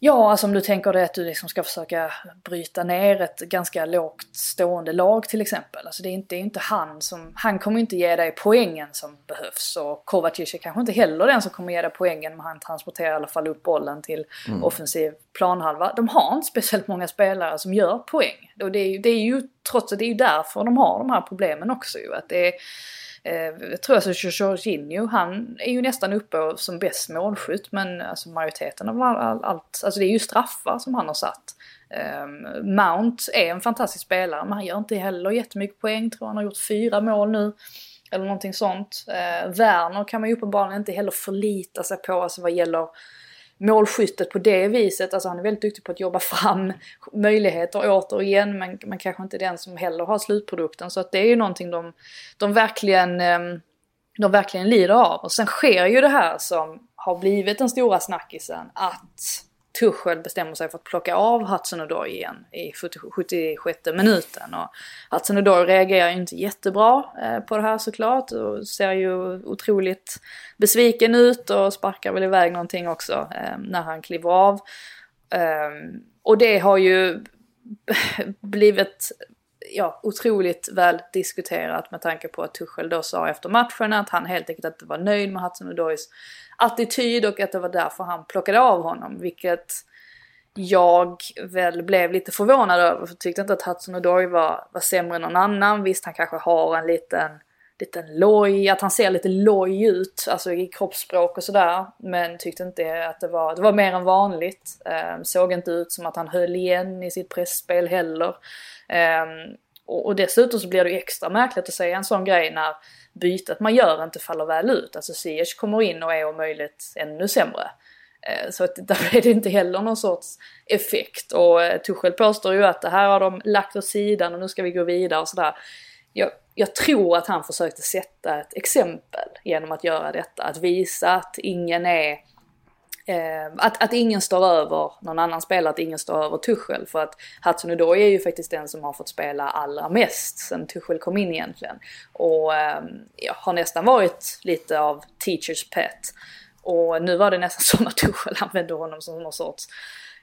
Ja, alltså om du tänker dig att du liksom ska försöka bryta ner ett ganska lågt stående lag till exempel. Alltså det är inte, det är inte han som, han kommer inte ge dig poängen som behövs och Kovacic är kanske inte heller den som kommer ge dig poängen men han transporterar i alla fall upp bollen till mm. offensiv planhalva. De har inte speciellt många spelare som gör poäng. Och det är, det är ju trots att det är därför de har de här problemen också ju. Att det är, Eh, jag tror alltså Jorginho, han är ju nästan uppe som bäst målskytt men alltså majoriteten av allt, alltså det är ju straffar som han har satt. Ehm, Mount är en fantastisk spelare men han gör inte heller jättemycket poäng, tror han har gjort fyra mål nu. Eller någonting sånt. Eh, Werner kan man ju uppenbarligen inte heller förlita sig på, alltså vad gäller målskyttet på det viset. Alltså han är väldigt duktig på att jobba fram möjligheter återigen men, man kanske inte den som heller har slutprodukten. Så att det är ju någonting de, de verkligen ehm, de verkligen lider av. Och sen sker ju det här som har blivit den stora snackisen att Tuchel bestämmer sig för att plocka av Hudson Odoi igen i 76 minuten. Och Hudson Odoi reagerar ju inte jättebra eh, på det här såklart och ser ju otroligt besviken ut och sparkar väl iväg någonting också eh, när han kliver av. Ehm, och det har ju blivit ja, otroligt väl diskuterat med tanke på att Tuchel då sa efter matchen att han helt enkelt inte var nöjd med Hudson Odois attityd och att det var därför han plockade av honom. Vilket jag väl blev lite förvånad över. För jag tyckte inte att Hudson Odoi var, var sämre än någon annan. Visst, han kanske har en liten, liten loj, att han ser lite loj ut, alltså i kroppsspråk och sådär. Men tyckte inte att det var, det var mer än vanligt. Eh, såg inte ut som att han höll igen i sitt pressspel heller. Eh, och, och dessutom så blir det ju extra märkligt att säga en sån grej när bytet man gör inte faller väl ut. Alltså Ziyech kommer in och är om möjligt ännu sämre. Eh, så att där är det inte heller någon sorts effekt. Och eh, Tuchel påstår ju att det här har de lagt åt sidan och nu ska vi gå vidare och sådär. Jag, jag tror att han försökte sätta ett exempel genom att göra detta. Att visa att ingen är Eh, att, att ingen står över någon annan spelare, att ingen står över Tuchel. För att Hudson Odoi är ju faktiskt den som har fått spela allra mest sen Tuchel kom in egentligen. Och eh, har nästan varit lite av teachers pet. Och nu var det nästan som att Tuchel använde honom som någon sorts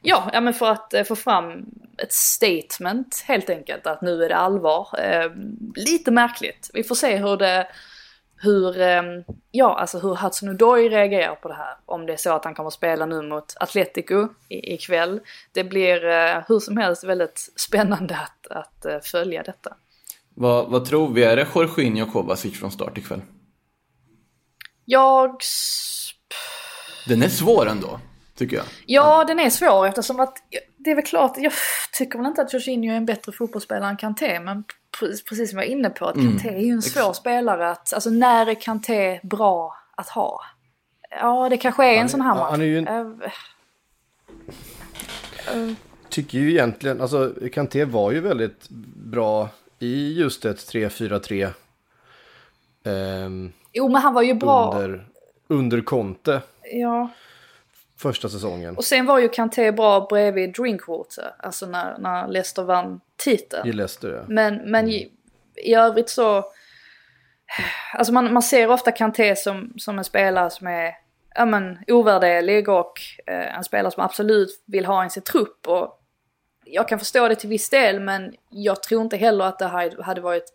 Ja, ja men för att eh, få fram ett statement helt enkelt att nu är det allvar. Eh, lite märkligt. Vi får se hur det hur, ehm, ja, alltså hur Hudson Odoi reagerar på det här. Om det är så att han kommer att spela nu mot Atletico ikväll. Det blir uh, hur som helst väldigt spännande att, att uh, följa detta. Vad, vad tror vi? Är det Jorginho Kovacic från start ikväll? Jag... Den är svår ändå, tycker jag. Ja, den är svår eftersom att det är väl klart, jag tycker väl inte att Jorginho är en bättre fotbollsspelare än Kanté, men precis som jag var inne på, att mm. Kanté är ju en svår Exakt. spelare att, alltså när är Kanté bra att ha? Ja, det kanske är han, en sån här match. Ju en... Uh, uh. Tycker ju egentligen, alltså Kanté var ju väldigt bra i just ett 3-4-3. Um, jo, men han var ju bra. Under, under Conte. Ja första säsongen. Och sen var ju Kanté bra bredvid Drinkwater, alltså när, när Leicester vann titeln. I Leicester ja. Men, men mm. i, i övrigt så, alltså man, man ser ofta Kanté som, som en spelare som är ja, men, ovärderlig och eh, en spelare som absolut vill ha i sin trupp. Och jag kan förstå det till viss del men jag tror inte heller att det hade varit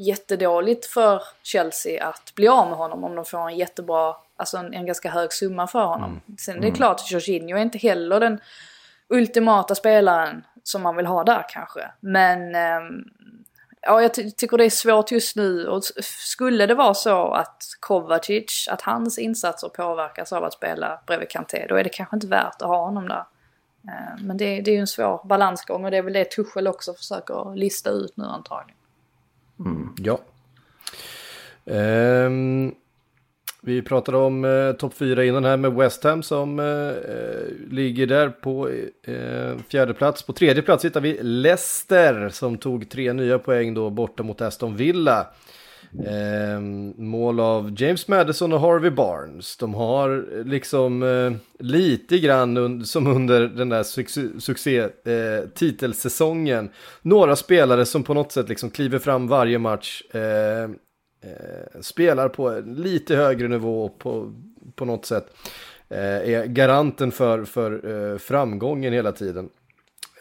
jättedåligt för Chelsea att bli av med honom om de får en jättebra, alltså en, en ganska hög summa för honom. Mm. Sen det är klart, Jorginho är inte heller den ultimata spelaren som man vill ha där kanske. Men ehm, ja, jag ty tycker det är svårt just nu och skulle det vara så att Kovacic, att hans insatser påverkas av att spela bredvid Kanté, då är det kanske inte värt att ha honom där. Eh, Men det, det är ju en svår balansgång och det är väl det Tuchel också försöker lista ut nu antagligen. Mm. Ja. Um, vi pratade om eh, topp 4 innan här med West Ham som eh, eh, ligger där på eh, fjärde plats. På tredje plats hittar vi Leicester som tog tre nya poäng då borta mot Aston Villa. Eh, mål av James Madison och Harvey Barnes. De har eh, liksom eh, lite grann un- som under den där succé, succé eh, titelsäsongen. Några spelare som på något sätt liksom kliver fram varje match. Eh, eh, spelar på en lite högre nivå på, på något sätt. Eh, är garanten för, för eh, framgången hela tiden.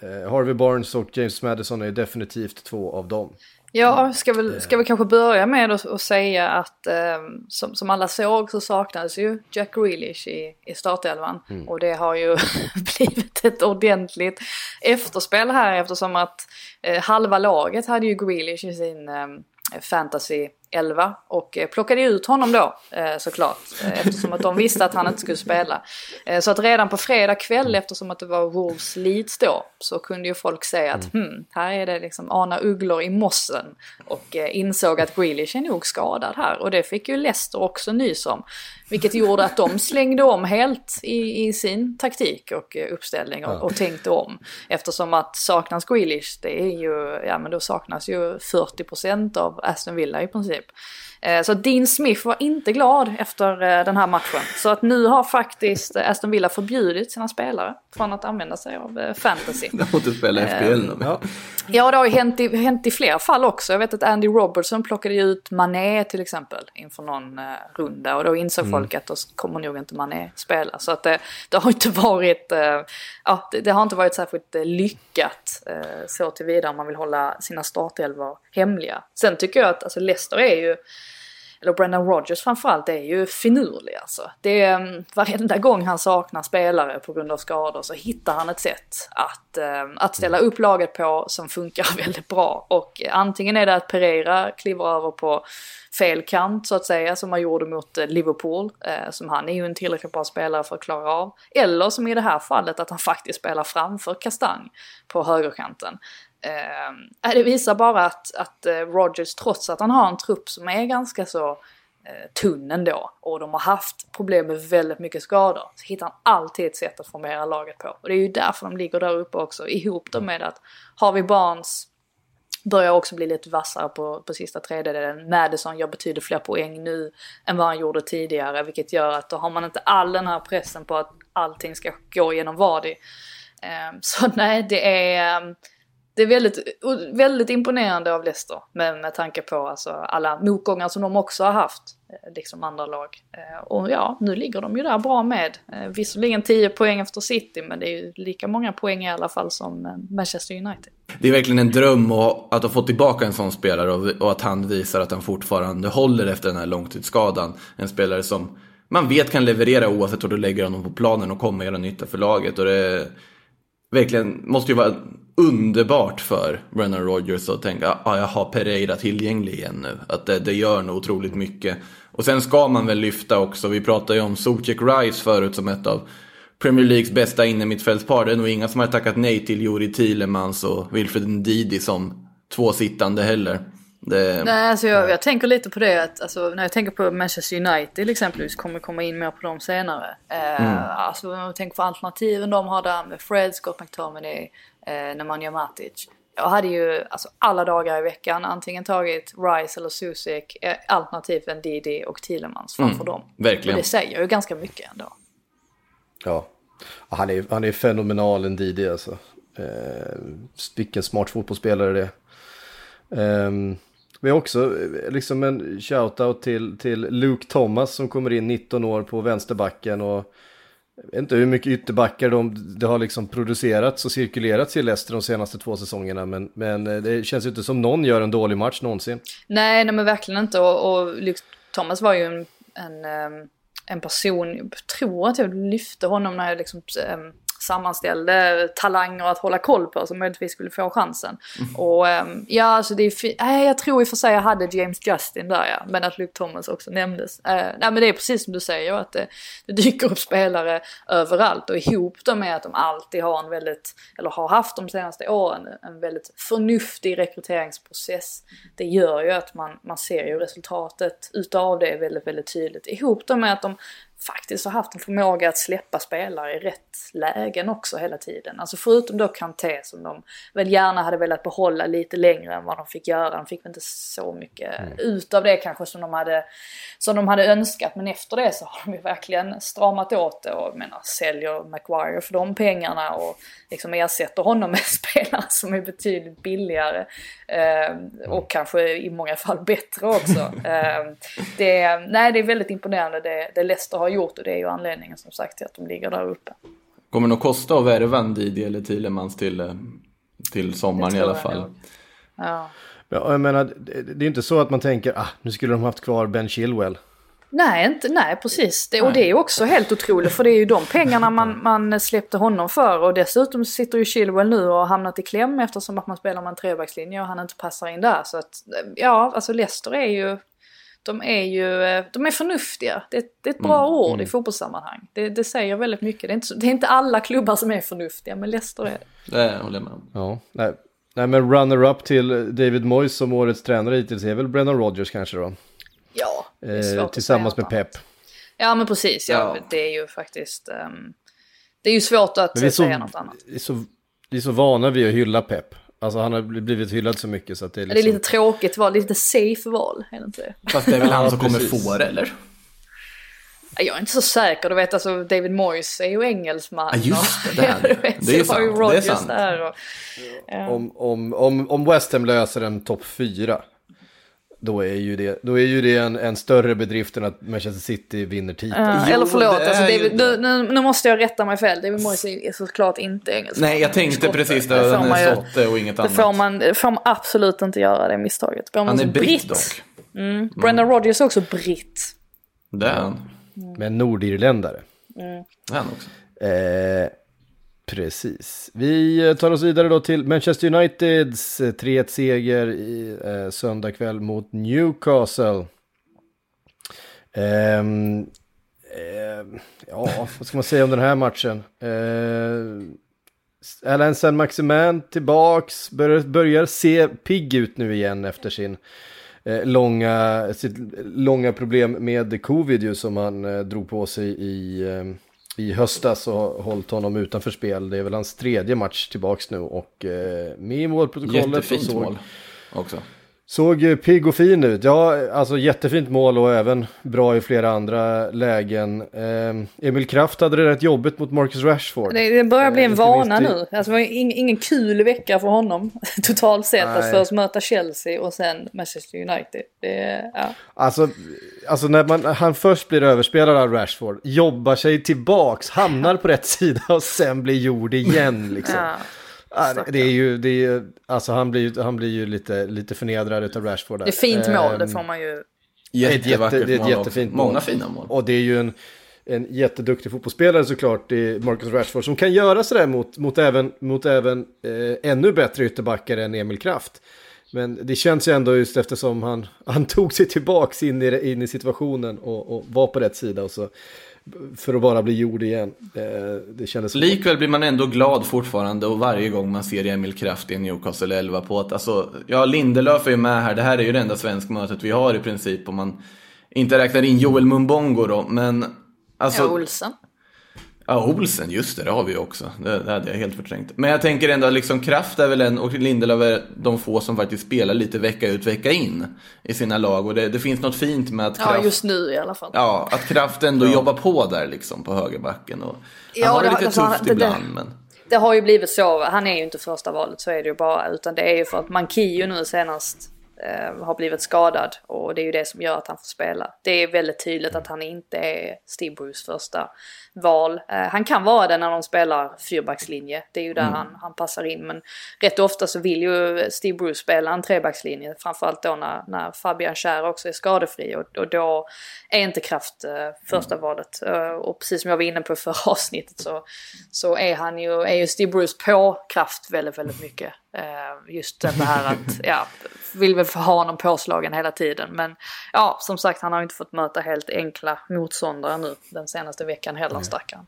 Eh, Harvey Barnes och James Madison är definitivt två av dem. Ja, ska väl, ska vi kanske börja med att, att säga att eh, som, som alla såg så saknades ju Jack Grealish i, i startelvan. Och det har ju blivit ett ordentligt efterspel här eftersom att eh, halva laget hade ju Grealish i sin eh, fantasy 11 och eh, plockade ut honom då eh, såklart eh, eftersom att de visste att han inte skulle spela. Så att redan på fredag kväll eftersom att det var Wolves Leeds då så kunde ju folk säga att hmm, här är det liksom ana ugglor i mossen och insåg att Grealish är nog skadad här och det fick ju Leicester också nys om. Vilket gjorde att de slängde om helt i, i sin taktik och uppställning och, och tänkte om. Eftersom att saknas Grealish, det är ju, ja men då saknas ju 40% av Aston Villa i princip. Eh, Så Dean Smith var inte glad efter eh, den här matchen. Så att nu har faktiskt eh, Aston Villa förbjudit sina spelare från att använda sig av fantasy. De får inte spela FPL då. Ja, Ja, det har ju hänt i, hänt i fler fall också. Jag vet att Andy Robertson plockade ut Mané till exempel inför någon runda och då insåg folk att då kommer nog inte Mané spela. Så att det, det har inte varit, ja, det, det har inte varit särskilt lyckat så tillvida om man vill hålla sina startelvor hemliga. Sen tycker jag att alltså, Leicester är ju eller Brendan Rodgers framförallt, är ju finurlig alltså. Det är, mm, varenda gång han saknar spelare på grund av skador så hittar han ett sätt att, ehm, att ställa upp laget på som funkar väldigt bra. Och eh, antingen är det att Pereira kliver över på fel kant så att säga, som han gjorde mot eh, Liverpool, eh, som han är ju en tillräckligt bra spelare för att klara av. Eller som i det här fallet att han faktiskt spelar framför Kastang på högerkanten. Eh, det visar bara att, att eh, Rogers, trots att han har en trupp som är ganska så eh, tunn ändå och de har haft problem med väldigt mycket skador, så hittar han alltid ett sätt att formera laget på. Och det är ju därför de ligger där uppe också, ihop då med att Harvey Barnes börjar också bli lite vassare på, på sista tredjedelen. Madison gör betydligt fler poäng nu än vad han gjorde tidigare, vilket gör att då har man inte all den här pressen på att allting ska gå genom Vardy. Eh, så nej, det är... Ehm, det är väldigt, väldigt imponerande av Leicester med, med tanke på alltså, alla motgångar som de också har haft, eh, liksom andra lag. Eh, och ja, nu ligger de ju där bra med. Eh, visserligen 10 poäng efter City, men det är ju lika många poäng i alla fall som Manchester United. Det är verkligen en dröm att, ha fått tillbaka en sån spelare och, och att han visar att han fortfarande håller efter den här långtidsskadan. En spelare som man vet kan leverera oavsett hur du lägger honom på planen och kommer göra nytta för laget. Och det verkligen måste ju vara underbart för Brennan Rogers att tänka att ah, jag har Pereira tillgänglig igen nu. Att det, det gör nog otroligt mycket. Och sen ska man väl lyfta också, vi pratade ju om Zuzek Rice förut som ett av Premier Leagues bästa innermittfältspar. Det är nog inga som har tackat nej till Juri Thielemans och Wilfred Ndidi som två sittande heller. Det, Nej, alltså jag, jag tänker lite på det att alltså, när jag tänker på Manchester United exempelvis, kommer komma in mer på dem senare. Eh, Alltså om jag tänker på alternativen de har där med Fred, Scott McTominay, eh, Nemanja Matic. Jag hade ju alltså, alla dagar i veckan antingen tagit Rice eller Susek, eh, alternativt Didi och Thielemans framför dem. verkligen. Och det säger ju ganska mycket ändå. Ja, han är, han är fenomenal en Didi alltså. Eh, vilken smart fotbollsspelare det är. Eh, vi har också eh, liksom en shoutout till, till Luke Thomas som kommer in 19 år på vänsterbacken och Jag vet inte hur mycket ytterbackar de, det har liksom producerats och cirkulerats i Leicester de senaste två säsongerna. Men, men eh, det känns ju inte som någon gör en dålig match någonsin. Nej, nej men verkligen inte. Och, och Luke Thomas var ju en, en, eh, en person, jag tror att jag lyfte honom när jag liksom sammanställde talanger att hålla koll på som möjligtvis skulle få chansen. Mm. Och um, ja, alltså det är äh, jag tror i och för sig jag hade James Justin där ja, men att Luke Thomas också nämndes. Uh, nej men det är precis som du säger att det, det dyker upp spelare överallt och ihop dem med att de alltid har en väldigt, eller har haft de senaste åren, en väldigt förnuftig rekryteringsprocess. Det gör ju att man, man ser ju resultatet utav det väldigt, väldigt tydligt. Ihop dem med att de faktiskt har haft en förmåga att släppa spelare i rätt lägen också hela tiden. Alltså förutom då Kanté som de väl gärna hade velat behålla lite längre än vad de fick göra. De fick väl inte så mycket mm. ut av det kanske som de, hade, som de hade önskat. Men efter det så har de ju verkligen stramat åt det och menar, säljer Maguire för de pengarna och liksom ersätter honom med spelare som är betydligt billigare. Eh, och kanske i många fall bättre också. Eh, det, nej, det är väldigt imponerande det, det Leicester har gjort och det är ju anledningen som sagt till att de ligger där uppe. Kommer det nog kosta att värva en Didi eller Thielemans till, eh, till sommaren i alla fall? Ja. ja. Jag menar, det är inte så att man tänker ah, nu skulle de haft kvar Ben Chilwell. Nej, inte, nej precis. Det, och det är ju också helt otroligt för det är ju de pengarna man, man släppte honom för och dessutom sitter ju Chilwell nu och har hamnat i kläm eftersom att man spelar med en trebackslinje och han inte passar in där. Så att ja, alltså Leicester är ju de är ju de är förnuftiga. Det, det är ett bra mm, ord mm. i fotbollssammanhang. Det, det, säger väldigt mycket. Det är, inte, det är inte alla klubbar som är förnuftiga, men Leicester är det. Det håller jag med om. Ja, nej. nej men runner-up till David Moyes som årets tränare hittills är väl Brennan Rodgers kanske då? Ja, eh, Tillsammans med Pep. Ja, men precis. Ja, ja. Det är ju faktiskt... Um, det är ju svårt att säga så, något annat. Vi är, så, vi är så vana vid att hylla Pep. Alltså han har blivit hyllad så mycket så att det är liksom... Det är lite tråkigt val, lite safe val, är det inte det? Fast det är väl han som kommer få det, eller? Jag är inte så säker, du vet alltså David Moyes är ju engelsman. Ja just det, det är, vet, det är sant. Det är sant. Där och, ja. om, om, om, om West Ham löser en topp fyra då är ju det, då är ju det en, en större bedrift än att Manchester City vinner titeln. Uh, eller förlåt, alltså, David, nu, nu, nu, måste jag rätta mig fel. David Moyes är såklart inte engelsk. Nej, jag tänkte Skotte. precis det. det han är Sotte och inget annat. Det får, man, får man absolut inte göra, det misstaget. Han är britt dock. Mm. Mm. Brendan Rodgers är också britt. Det är han. Mm. Men nordirländare. Mm. Det är han också. Eh, Precis. Vi eh, tar oss vidare då till Manchester Uniteds eh, 3-1-seger i eh, söndag kväll mot Newcastle. Eh, eh, ja, vad ska man säga om den här matchen? Eh, Alain Saint-Maximin tillbaks, börjar, börjar se pigg ut nu igen efter sin eh, långa, sitt långa problem med covid ju som han eh, drog på sig i eh, i höstas och hållit honom utanför spel. Det är väl hans tredje match tillbaks nu och eh, med i målprotokollet. Jättefint såg, mål också. Såg pigg och fin ut. Ja, alltså jättefint mål och även bra i flera andra lägen. Eh, Emil Kraft hade det rätt jobbigt mot Marcus Rashford. Det, det börjar bli en eh, vana nu. Alltså, det var ingen, ingen kul vecka för honom totalt sett. Nej. Att först möta Chelsea och sen Manchester United. Det, ja. Alltså, alltså när man, han först blir överspelad av Rashford, jobbar sig tillbaks, hamnar på rätt sida och sen blir gjord igen liksom. Ja. Det är ju, det är, alltså han blir ju, han blir ju lite, lite förnedrad av Rashford. Där. Det är fint mål, det ehm, får man ju. Jättevackert det är ett jättefint mål. Många fina mål. Och det är ju en, en jätteduktig fotbollsspelare såklart, i Marcus Rashford, som kan göra sådär mot, mot även, mot även eh, ännu bättre ytterbackar än Emil Kraft. Men det känns ju ändå just eftersom han, han tog sig tillbaks in i, in i situationen och, och var på rätt sida och så för att bara bli gjord igen. Det kändes Likväl blir man ändå glad fortfarande och varje gång man ser Emil Kraft i Newcastle 11 på att alltså, ja Lindelöf är ju med här, det här är ju det enda svenskmötet vi har i princip om man inte räknar in Joel Mumbongo då, men alltså... Ja, Olsen. Ja, Olsen, just det, det har vi ju också. Det, det hade jag helt förträngt. Men jag tänker ändå, liksom Kraft är väl en, och Lindelöf är de få som faktiskt spelar lite vecka ut, vecka in i sina lag. Och det, det finns något fint med att Kraft... Ja, just nu i alla fall. Ja, att Kraft ändå ja. jobbar på där liksom på högerbacken. Och, ja, han har det lite alltså, tufft det, ibland, det, men... Det har ju blivit så, han är ju inte första valet, så är det ju bara. Utan det är ju för att Mankio nu senast eh, har blivit skadad och det är ju det som gör att han får spela. Det är väldigt tydligt att han inte är Steve Bruce första val. Eh, han kan vara det när de spelar fyrbackslinje. Det är ju där mm. han, han passar in. Men rätt ofta så vill ju Steve Bruce spela en trebackslinje. Framförallt då när, när Fabian Schär också är skadefri. Och, och då är inte Kraft eh, första mm. valet. Eh, och precis som jag var inne på förra avsnittet så, så är han ju, är ju Steve Bruce på Kraft väldigt, väldigt mycket. Eh, just det här att, ja, vill väl ha honom påslagen hela tiden. Men ja, som sagt han har inte fått möta helt enkla motståndare nu den senaste veckan heller mm. stackaren.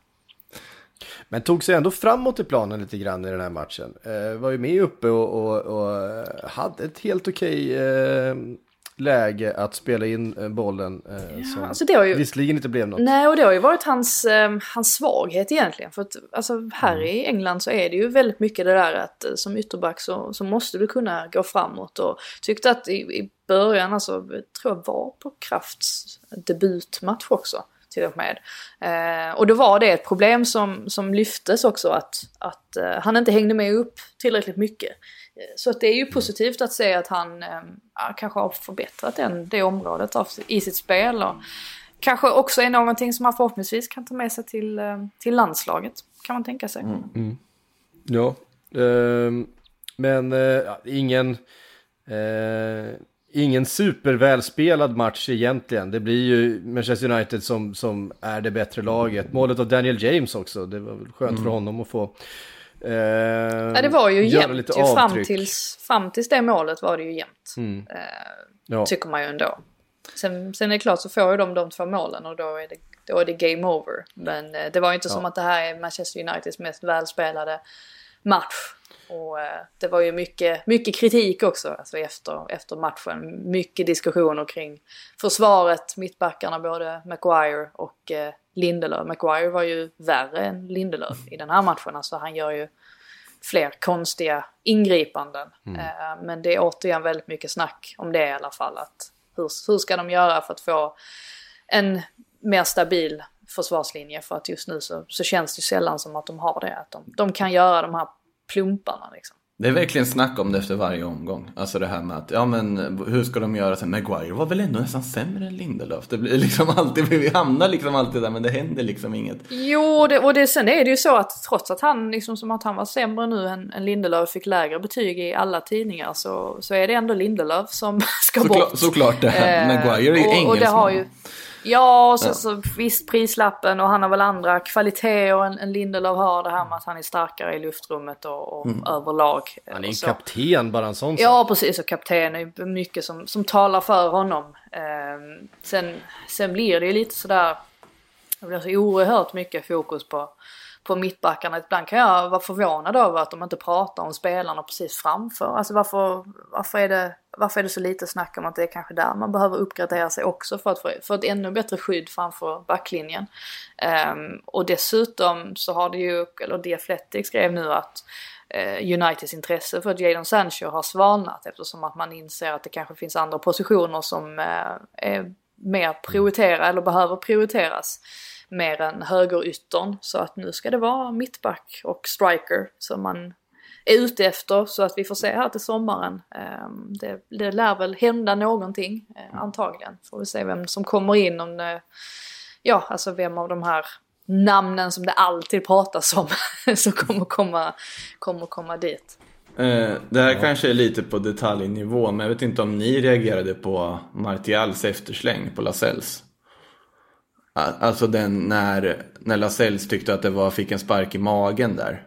Men tog sig ändå framåt i planen lite grann i den här matchen. Eh, var ju med uppe och, och, och hade ett helt okej eh, läge att spela in eh, bollen. Eh, ja, som alltså det har ju, visserligen inte blev något. Nej, och det har ju varit hans, eh, hans svaghet egentligen. För att alltså, här mm. i England så är det ju väldigt mycket det där att eh, som ytterback så, så måste du kunna gå framåt. Och tyckte att i, i början, alltså, tror jag var på Krafts debutmatch också till och med. Eh, och då var det ett problem som, som lyftes också att, att eh, han inte hängde med upp tillräckligt mycket. Eh, så att det är ju positivt att se att han eh, kanske har förbättrat den, det området av, i sitt spel. Och kanske också är någonting som han förhoppningsvis kan ta med sig till, eh, till landslaget. Kan man tänka sig. Mm. Mm. Ja, ehm, men eh, ingen... Ingen supervälspelad match egentligen. Det blir ju Manchester United som, som är det bättre laget. Målet av Daniel James också. Det var väl skönt mm. för honom att få Eh, ja det var ju jämnt ju fram tills, fram tills det målet var det ju jämnt. Mm. Eh, ja. Tycker man ju ändå. Sen, sen är det klart så får ju de de två målen och då är det, då är det game over. Men eh, det var ju inte ja. som att det här är Manchester Uniteds mest välspelade match. Och eh, det var ju mycket, mycket kritik också alltså efter, efter matchen. Mycket diskussioner kring försvaret, mittbackarna både Maguire och eh, Lindelöf. Maguire var ju värre än Lindelöf i den här matchen. Alltså han gör ju fler konstiga ingripanden. Mm. Eh, men det är återigen väldigt mycket snack om det i alla fall. Att hur, hur ska de göra för att få en mer stabil försvarslinje? För att just nu så, så känns det sällan som att de har det. Att de, de kan göra de här plumparna liksom. Det är verkligen snack om det efter varje omgång. Alltså det här med att, ja men hur ska de göra sen? Maguire var väl ändå nästan sämre än Lindelöf. Det blir liksom alltid, vi hamnar liksom alltid där men det händer liksom inget. Jo, det, och det, sen är det ju så att trots att han liksom som att han var sämre nu än, än Lindelöf fick lägre betyg i alla tidningar så, så är det ändå Lindelöf som ska Såklart, bort. Såklart det. Eh, Maguire är ju engelsman. Och det har ju, Ja, och så, ja. så visst prislappen och han har väl andra kvaliteter än, än Lindelöf har. Det här med att han är starkare i luftrummet och, och mm. överlag. Han är en kapten, bara en sån sak. Ja, precis. Och kapten är mycket som, som talar för honom. Eh, sen, sen blir det ju lite sådär, det blir så oerhört mycket fokus på på mittbackarna. Ibland kan jag vara förvånad över att de inte pratar om spelarna precis framför. Alltså varför, varför, är det, varför är det så lite snack om att det är kanske där man behöver uppgradera sig också för att få, för ett ännu bättre skydd framför backlinjen. Um, och dessutom så har det ju, eller The Athletic skrev nu att eh, Uniteds intresse för Jadon Sancho har svalnat eftersom att man inser att det kanske finns andra positioner som eh, är mer prioriterade eller behöver prioriteras mer än högeryttern. Så att nu ska det vara mittback och striker som man är ute efter så att vi får se här till sommaren. Ehm, det, det lär väl hända någonting eh, antagligen. Får vi se vem som kommer in om det, ja alltså vem av de här namnen som det alltid pratas om som kommer komma, kommer komma dit. Eh, det här kanske är lite på detaljnivå men jag vet inte om ni reagerade på Martials eftersläng på Lasells. Alltså den när, när Lascelles tyckte att det var, fick en spark i magen där.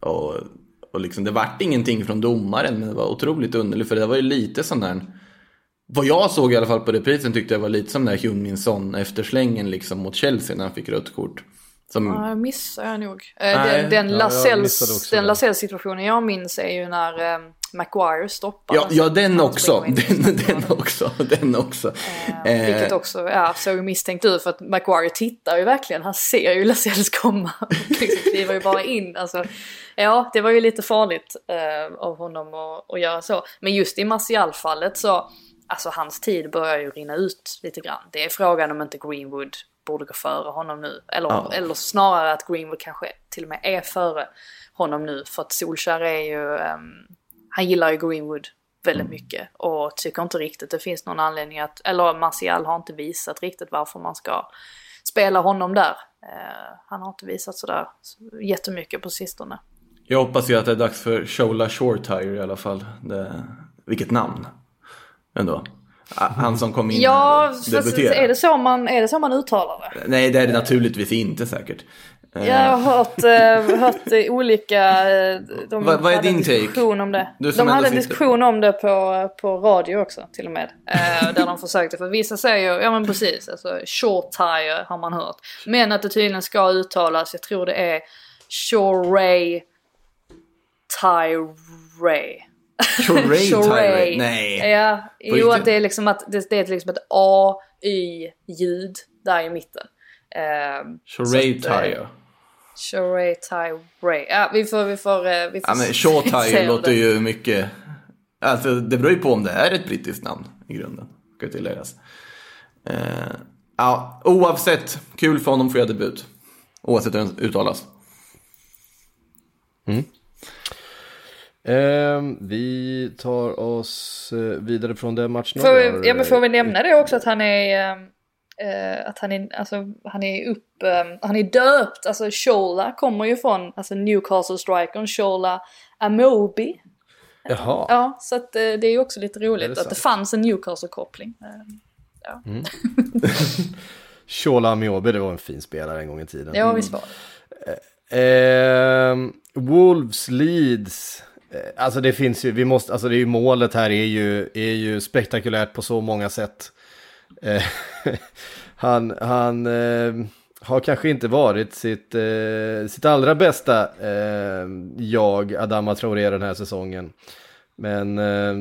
Och, och liksom, det vart ingenting från domaren men det var otroligt underligt för det var ju lite sån där vad jag såg i alla fall på reprisen tyckte jag var lite som den där Huminson efterslängen liksom mot Chelsea när han fick rött kort. Som... Ja, missar jag nog. Eh, Nej, den, den ja, Lasells situationen jag minns är ju när Maguire stoppar. Ja, ja den också. Den, den också. Den också. Eh, vilket också ja, såg misstänkt ut för att Maguire tittar ju verkligen. Han ser ju Lasells komma. liksom kliver ju bara in. Alltså, ja, det var ju lite farligt eh, av honom att, att göra så. Men just i Martial-fallet så, alltså hans tid börjar ju rinna ut lite grann. Det är frågan om inte Greenwood borde gå före honom nu. Eller, ja. eller snarare att Greenwood kanske till och med är före honom nu. För att Solskär är ju, um, han gillar ju Greenwood väldigt mm. mycket och tycker inte riktigt det finns någon anledning att, eller Martial har inte visat riktigt varför man ska spela honom där. Eh, han har inte visat sådär jättemycket på sistone. Jag hoppas ju att det är dags för Shola Shortire i alla fall. Det, vilket namn ändå. Ah, Han som kom in Ja, och fast debuterade. är det, så man, är det så man uttalar det? Nej, det är det naturligtvis inte säkert. Eh, Jag har hört, eh, hört olika... eh, De Vad- vad är hade din take? diskussion om det. Du som De hade en ändå sitter- diskussion om det på, på radio också till och med. Eh, där de försökte, för vissa säger, ja men precis, alltså short tire har man hört. Men att det tydligen ska uttalas, jag tror det är Shoray Tire. Shoray Shoray. Tire? Nej. Ja, jo riktigt? att det är liksom att det, det är liksom ett A-Y-ljud där i mitten. Eh, Shoray Så att, eh. Shoray Tire. Ja, vi får, vi får, eh, vi får Ja, men Shaw om låter det. ju mycket... Alltså det beror ju på om det är ett brittiskt namn i grunden. Ska tilläggas. Eh, ja, oavsett, kul för honom att få göra debut. Oavsett hur den uttalas. Ehm, vi tar oss eh, vidare från den matchen. Får vi, ja men får vi nämna det också att han är... eh, eh, att han är, alltså, han är upp, eh, han är döpt, alltså Shola kommer ju från alltså Newcastle strikern Shola Amobi. Jaha. Ja, så att eh, det är ju också lite roligt det att det fanns en Newcastle-koppling. Eh, Shola Amiobi, det var en fin spelare en gång i tiden. Ja, visst var det. Ehm, Wolves Leeds. Eh, Alltså det finns ju, vi måste, alltså det är ju målet här är ju, är ju spektakulärt på så många sätt. Eh, han han eh, har kanske inte varit sitt, eh, sitt allra bästa eh, jag, Adama Traoré den här säsongen. Men eh,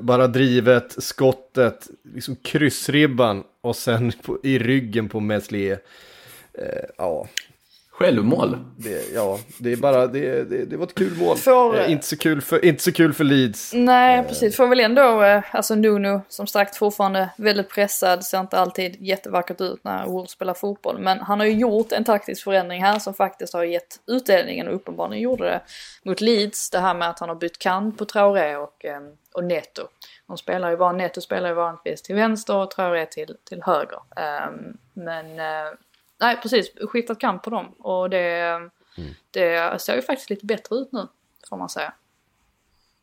bara drivet, skottet, liksom kryssribban och sen på, i ryggen på Meslier. Eh, ja, Självmål. det, ja, det är bara, det, det, det var ett kul mål. Får- Eh, inte, så kul för, inte så kul för Leeds. Nej, precis. Får väl ändå, eh, alltså Nuno som sagt fortfarande väldigt pressad, ser inte alltid jättevackert ut när Wolves spelar fotboll. Men han har ju gjort en taktisk förändring här som faktiskt har gett utdelningen och uppenbarligen gjorde det mot Leeds. Det här med att han har bytt kant på Traoré och, eh, och Neto. De spelar ju bara, Neto spelar ju vanligtvis till vänster och Traoré till, till höger. Men, eh, nej precis, skiftat kant på dem och det, det ser ju faktiskt lite bättre ut nu, får man säga.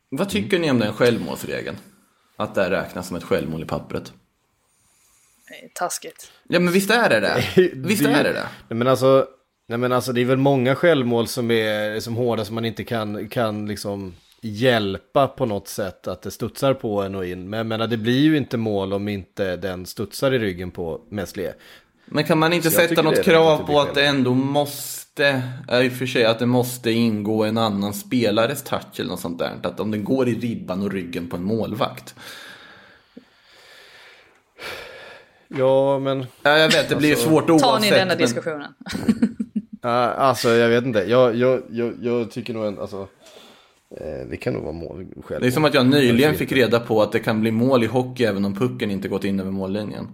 Vad tycker ni om den självmålsregeln? Att det räknas som ett självmål i pappret. Taskigt. Ja men visst är det det? Visst är det det? Nej, men alltså, nej, men alltså det är väl många självmål som är som hårda som man inte kan, kan liksom hjälpa på något sätt att det studsar på en och in. Men jag menar det blir ju inte mål om inte den studsar i ryggen på Meslier. Men kan man inte Så jag sätta något krav på att det ändå måste, ja, i och för sig att det måste ingå en annan spelares touch eller något sånt där. Att om den går i ribban och ryggen på en målvakt. Ja, men Ja, jag vet, det blir Alltså, svårt oavsett. Ta ni denna men- diskussionen. uh, alltså jag vet inte. Jag, jag, jag, jag tycker nog en, alltså, eh, det kan nog vara mål själv. Det är som att jag nyligen fick reda på att det kan bli mål i hockey även om pucken inte gått in över mållinjen.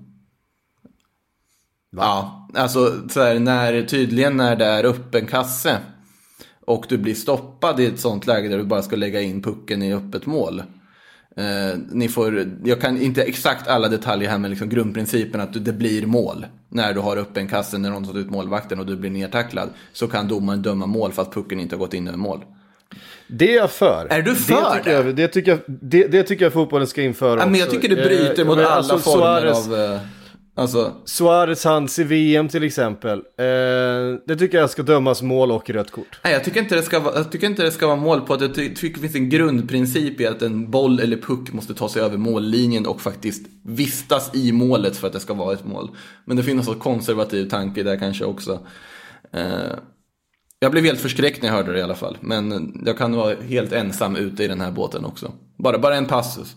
Ja, alltså så här, när, tydligen när det är öppen kasse och du blir stoppad i ett sånt läge där du bara ska lägga in pucken i öppet mål. Eh, ni får, jag kan inte exakt alla detaljer här men liksom grundprincipen att du- det blir mål. När du har öppen kasse, när någon tar ut målvakten och du blir nedtacklad. Så kan domaren döma mål för att pucken inte har gått in över mål. Det är jag för. Är du för det? Tycker det? jag, det, tycker jag, det, det tycker jag fotbollen ska införa Ja, men jag tycker det bryter Eh, mot alla alltså, former av... Alltså, Suarez hands i VM till exempel. Eh, det tycker jag ska dömas mål och rött kort. nej, jag, tycker inte det ska vara, jag tycker inte det ska vara mål på att jag ty- tycker det finns en grundprincip i att en boll eller puck måste ta sig över mållinjen och faktiskt vistas i målet för att det ska vara ett mål. Men det finns en konservativ tanke där kanske också. Eh, jag blev helt förskräckt när jag hörde det i alla fall. Men jag kan vara helt ensam ute i den här båten också. Bara, bara en passus.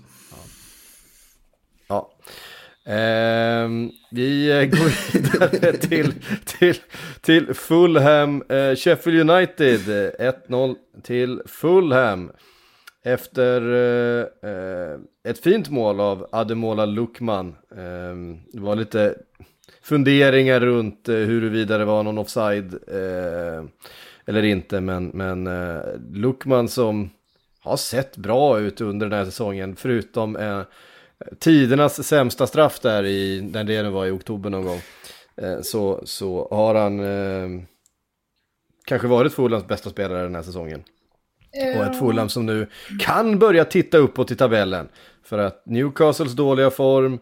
Ehm, eh, vi går vidare till, till, till Fulham, eh, Sheffield United, eh, 1-0 till Fulham. Efter eh, eh, ett fint mål av Ademola Lukman. Ehm, det var lite funderingar runt eh, huruvida det var någon offside eh, eller inte. Men, men eh, Lukman som har sett bra ut under den här säsongen, förutom eh, tidernas sämsta straff där i, när det nu var i oktober någon gång. eh, så, så har han eh, kanske varit Fulhams bästa spelare den här säsongen. Och ett Fulham som nu kan börja titta uppåt i tabellen. För att Newcastles dåliga form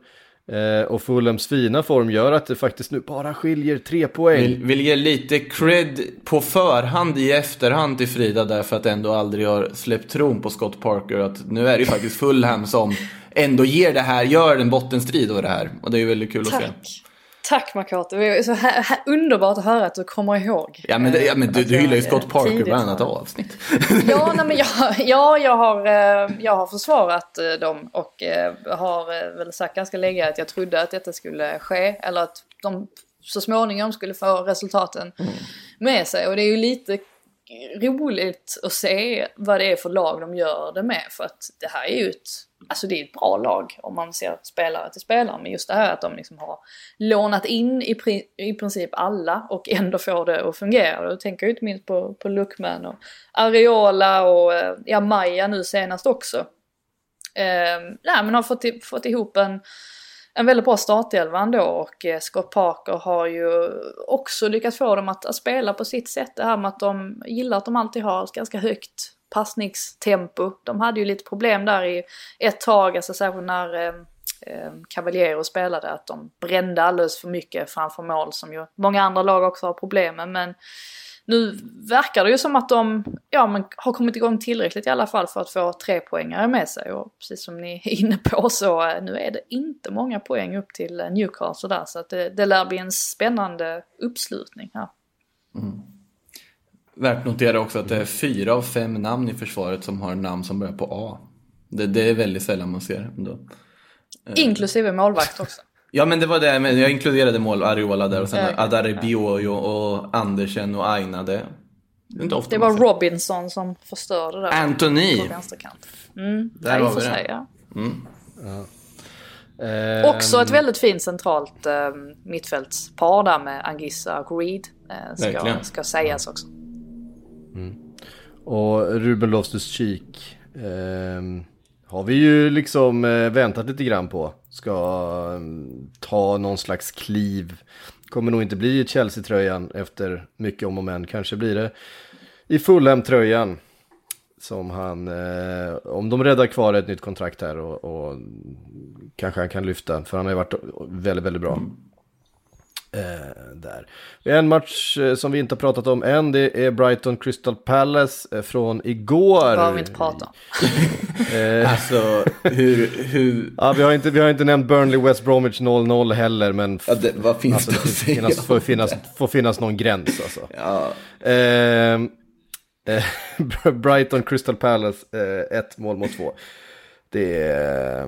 eh, och Fulhams fina form gör att det faktiskt nu bara skiljer tre poäng. Vill, vill ge lite cred på förhand i efterhand till Frida därför att ändå aldrig har släppt tron på Scott Parker. Att nu är det ju faktiskt Fulham som ändå ger det här, gör en bottenstrid av det här. Och det är väldigt kul att se. Tack. Tack Makato, det är så här, här, underbart att höra att du kommer ihåg. Ja men, det, ja, men du, Att du hyllar ju Scott eh, Parker varannat var- avsnitt. Ja, nej, men jag, ja jag, har, eh, jag har försvarat eh, dem och eh, har eh, väl sagt ganska länge att jag trodde att detta skulle ske. Eller att de så småningom skulle få resultaten med sig. Och det är ju lite roligt att se vad det är för lag de gör det med. För att det här är ju ett, alltså det är ett bra lag om man ser spelare till spelare. Men just det här att de liksom har lånat in i, pri, i princip alla och ändå får det att fungera. Då tänker jag inte minst på, på Luckman och Areola och eh, ja, Maja nu senast också. Eh, nej, men har fått, fått ihop en, en väldigt bra startelva ändå och eh, Scott Parker har ju också lyckats få dem att, att spela på sitt sätt. Det här med att de gillar att de alltid har ett ganska högt passningstempo. De hade ju lite problem där i ett tag, alltså särskilt när eh, eh Cavaliero spelade, att de brände alldeles för mycket framför mål som ju många andra lag också har problem med. Men nu verkar det ju som att de ja, men har kommit igång tillräckligt i alla fall för att få tre poängare med sig. Och precis som ni är inne på så eh, nu är det inte många poäng upp till eh, Newcastle där. Så att det, det lär bli en spännande uppslutning här. Värt att notera också att det är fyra av fem namn i försvaret som har namn som börjar på A. Det, det är väldigt sällan man ser ändå. Inklusive målvakt också. Ja men det var det, men jag inkluderade mål Ariola där och sen okej. Adare Biojo och Andersen och Aina. Det, inte ofta Det var. Robinson som förstörde där Anthony! på vänsterkant. Mm, Där har för vi det. ja. Ehm, Också ett väldigt fint centralt eh, mittfältspar där med Angissa och Reed. Eh, ska, Verkligen. ska sägas också. Och Ruben Loftus-Cheek ehm, har vi ju liksom eh, väntat lite grann på. Ska mm, ta någon slags kliv. Kommer nog inte bli i Chelsea-tröjan efter mycket om och men. Kanske blir det i Fulham-tröjan. Som han, eh, om de räddar kvar ett nytt kontrakt här och, och kanske han kan lyfta. För han har ju varit väldigt, väldigt bra. Eh, där. En match eh, som vi inte har pratat om än, det är Brighton Crystal Palace eh, från igår. Det behöver vi inte prata om. Eh, Alltså hur, hur, ja, vi, har inte, vi har inte nämnt Burnley West Bromwich 0-0 heller, men f- ja, det, vad finns alltså, det det att säga? finnas, får, finnas, får finnas någon gräns alltså. Ja, Eh, eh, Brighton Crystal Palace, eh, ett mål mot två. Det är, eh,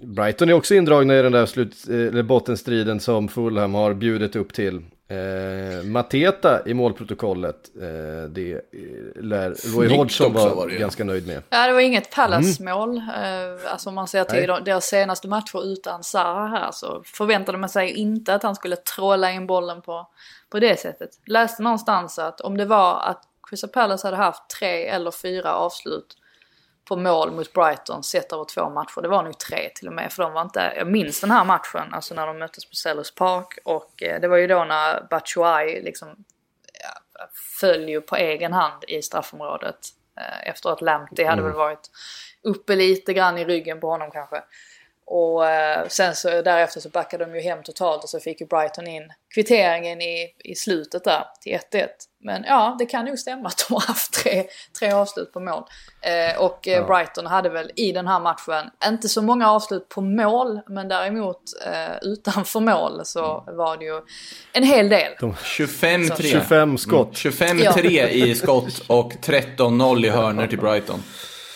Brighton är också indragna i den där slut, eh, eller bottenstriden som Fulham har bjudit upp till. Eh, Mateta i målprotokollet, eh, det eh, lär Roy Hodgson var ganska nöjd med. Ja, det var inget Palace-mål. Eh, alltså om man ser till Nej. de- deras senaste matcher utan Zaha här så förväntade man sig inte att han skulle trolla in bollen på, på det sättet. Läste någonstans att om det var att Crystal Palace hade haft tre eller fyra avslut på mål mot Brighton sett över två matcher. Det var nog tre till och med för de var inte, jag minns den här matchen, alltså när de möttes på Sellers Park och eh, det var ju då när Batshuayi liksom ja, föll ju på egen hand i straffområdet eh, efter att Lamptey hade väl varit uppe lite grann i ryggen på honom kanske. Och eh, sen så därefter så backade de ju hem totalt och så fick ju Brighton in kvitteringen i, i slutet där till 1-1. Men ja, det kan nog stämma att de har haft tre, tre avslut på mål. Eh, och eh, Brighton hade väl i den här matchen, inte så många avslut på mål, men däremot eh, utanför mål så var det ju en hel del. 25-3. 25 skott. Mm, 25-3 i skott och 13-0 i hörner till Brighton.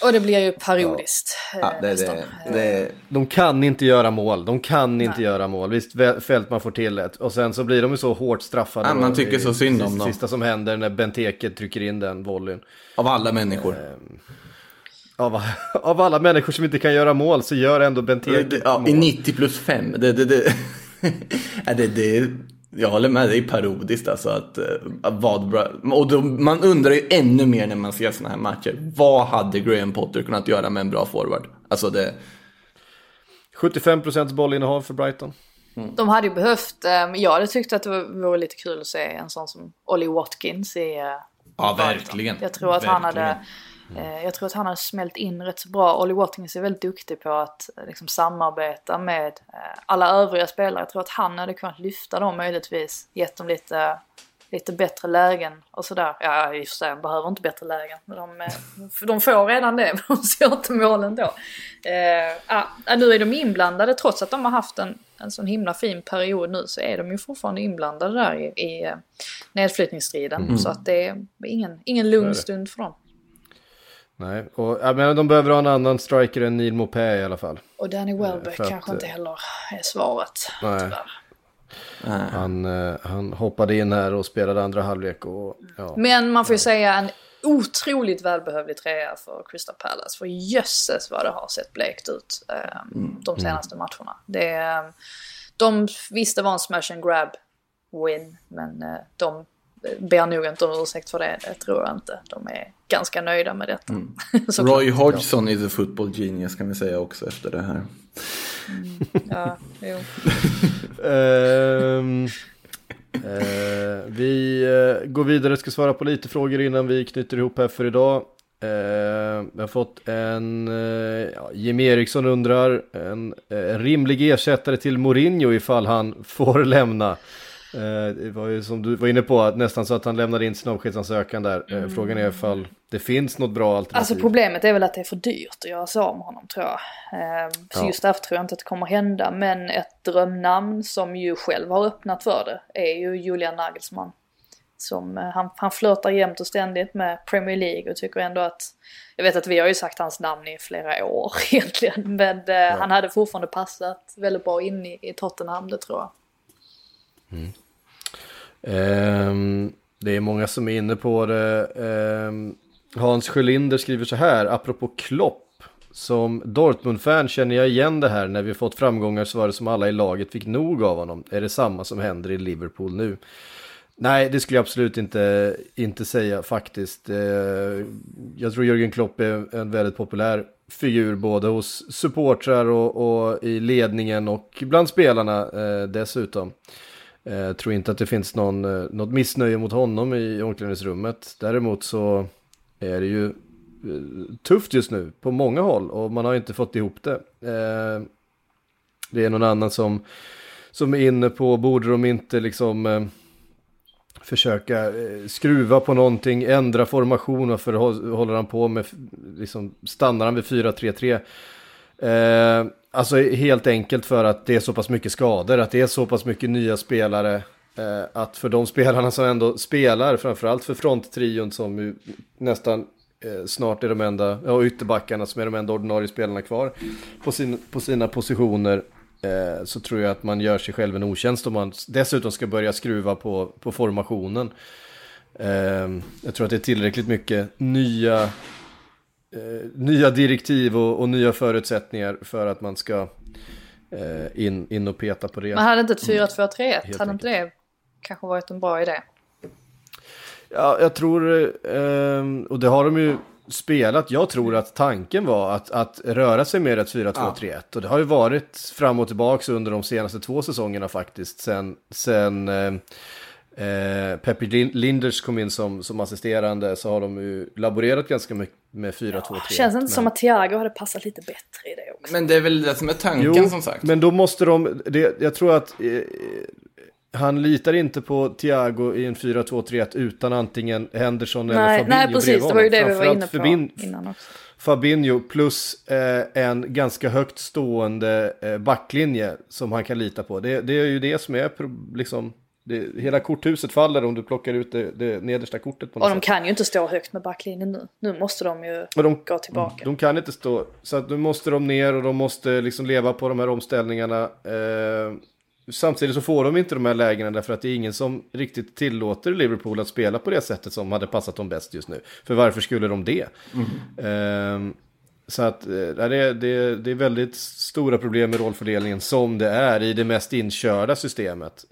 Och det blir ju periodiskt. eh, Ja, det, nästan. det, det, De kan inte göra mål, de kan inte göra mål. Visst, Fältman får till ett. Och sen så blir de ju så hårt straffade. Ja, man tycker i- så synd om sista- dem. Sista som händer när Benteke trycker in den volleyn. av alla människor. Av, av alla människor som inte kan göra mål så gör ändå Benteke Ja, I mål. 90 plus 5. Det, det, det. ja, det, det, jag håller med, det är parodiskt alltså. Att, eh, att vad bra. Och då, man undrar ju ännu mer när man ser sådana här matcher. Vad hade Graham Potter kunnat göra med en bra forward? Alltså det, 75% bollinnehav för Brighton. Mm. De hade ju behövt, eh, jag hade tyckt att det vore lite kul att se en sån som Ollie Watkins i eh, Ja, verkligen. Jag tror att han hade Eh, jag tror att han har smält in rätt så bra. Olly Watkins är väldigt duktig på att eh, liksom, samarbeta med eh, alla övriga spelare. Jag tror att han hade kunnat lyfta dem möjligtvis. Gett dem lite, lite bättre lägen och sådär. Ja, i och för sig, behöver inte bättre lägen. De, de får redan det, men de ser inte målen då. Eh, ah, nu är de inblandade trots att de har haft en, en sån himla fin period nu så är de ju fortfarande inblandade där i, i nedflyttningsstriden. Mm. Så att det är ingen, ingen lugn stund för dem. Nej, och, ja, men de behöver ha en annan striker än Neil Mopé i alla fall. Och Danny Welbeck eh, kanske att, inte heller är svaret. Nej. Tyvärr. Han, uh, han hoppade in här och spelade andra halvlek. Och, ja. Men man får ju säga en otroligt välbehövlig trea för Crystal Palace. För jösses vad det har sett blekt ut um, de senaste mm. matcherna. Det, um, de visste var en smash and grab win, men de ber nog inte om ursäkt för det, det tror jag inte. De är ganska nöjda med detta. Mm. Roy Hodgson is a football genius kan vi säga också efter det här. Mm. Ja, jo. um, uh, vi uh, går vidare, ska svara på lite frågor innan vi knyter ihop här för idag. Uh, vi har fått en, uh, ja, Jimmy Eriksson undrar, en rimlig ersättare till Mourinho ifall han får lämna. Eh, det var ju som du var inne på, nästan så att han lämnade in sin avskedsansökan där. Eh, mm. Frågan är ifall det finns något bra alternativ. Alltså problemet är väl att det är för dyrt att göra sig av med honom tror jag. Eh, så ja. just därför tror jag inte att det kommer hända. Men ett drömnamn som ju själv har öppnat för det är ju Julian Nagelsmann. Som, han, han flörtar jämt och ständigt med Premier League och tycker ändå att jag vet att vi har ju sagt hans namn i flera år egentligen. Men ja. han hade fortfarande passat väldigt bra in i, i Tottenham, det tror jag. Mm. Um, det är många som är inne på det. Um, Hans Sjölinder skriver så här, apropå Klopp. Som Dortmund-fan känner jag igen det här. När vi fått framgångar så var det som alla i laget fick nog av honom. Är det samma som händer i Liverpool nu? Nej, det skulle jag absolut inte, inte säga faktiskt. Ehm, jag tror Jörgen Klopp är en väldigt populär figur både hos supportrar och, och i ledningen och bland spelarna eh, dessutom. Eh, jag tror inte att det finns någon, eh, något missnöje mot honom i omklädningsrummet. Däremot så är det ju eh, tufft just nu på många håll och man har inte fått ihop det. Det är någon annan som, som är inne på, borde de inte liksom försöka skruva på någonting, ändra formation varför håller han på med, liksom stannar han vid 4-3-3. Eh, Alltså helt enkelt för att det är så pass mycket skador, att det är så pass mycket nya spelare. Eh, att för de spelarna som ändå spelar, framförallt för fronttrion som ju nästan eh, snart är de enda, ja ytterbackarna som är de enda ordinarie spelarna kvar på, sin, på sina positioner. Eh, så tror jag att man gör sig själv en otjänst om man dessutom ska börja skruva på, på formationen. Eh, jag tror att det är tillräckligt mycket nya nya direktiv och, och, nya förutsättningar för att man ska eh, in, in och peta på det. Men hade inte ett 4-2-3-1, mm, hade inte det kanske varit en bra idé? Ja, jag tror, eh, och det har de ju spelat. Jag tror att tanken var att, att röra sig med ett 4-2-3-1. Ja. Och det har ju varit fram och tillbaka under de senaste två säsongerna faktiskt. Sen, sen eh, Peppi Linders kom in som, som assisterande så har de ju laborerat ganska mycket med 4-2-3. Ja, känns inte men... som att Thiago hade passat lite bättre i det också. Men det är väl det som är tanken jo, som sagt. men då måste de, det, jag tror att eh, han litar inte på Thiago i en 4-2-3-1 utan antingen Henderson nej, eller Fabinho Nej, precis, det var ju det vi var inne på Fabin innan också. Fabinho plus eh, en ganska högt stående eh, backlinje som han kan lita på. Det, det är ju det som är liksom det, hela korthuset faller om du plockar ut det, det nedersta kortet. På något och de sätt. kan ju inte stå högt med backlinjen nu. Nu måste de ju de, gå tillbaka. De kan inte stå, så att nu måste de ner och de måste liksom leva på de här omställningarna. Eh, samtidigt så får de inte de här lägena därför att det är ingen som riktigt tillåter Liverpool att spela på det sättet som hade passat dem bäst just nu. För varför skulle de det? Mm. Eh, så att eh, det, det, det är väldigt stora problem med rollfördelningen som det är i det mest inkörda systemet.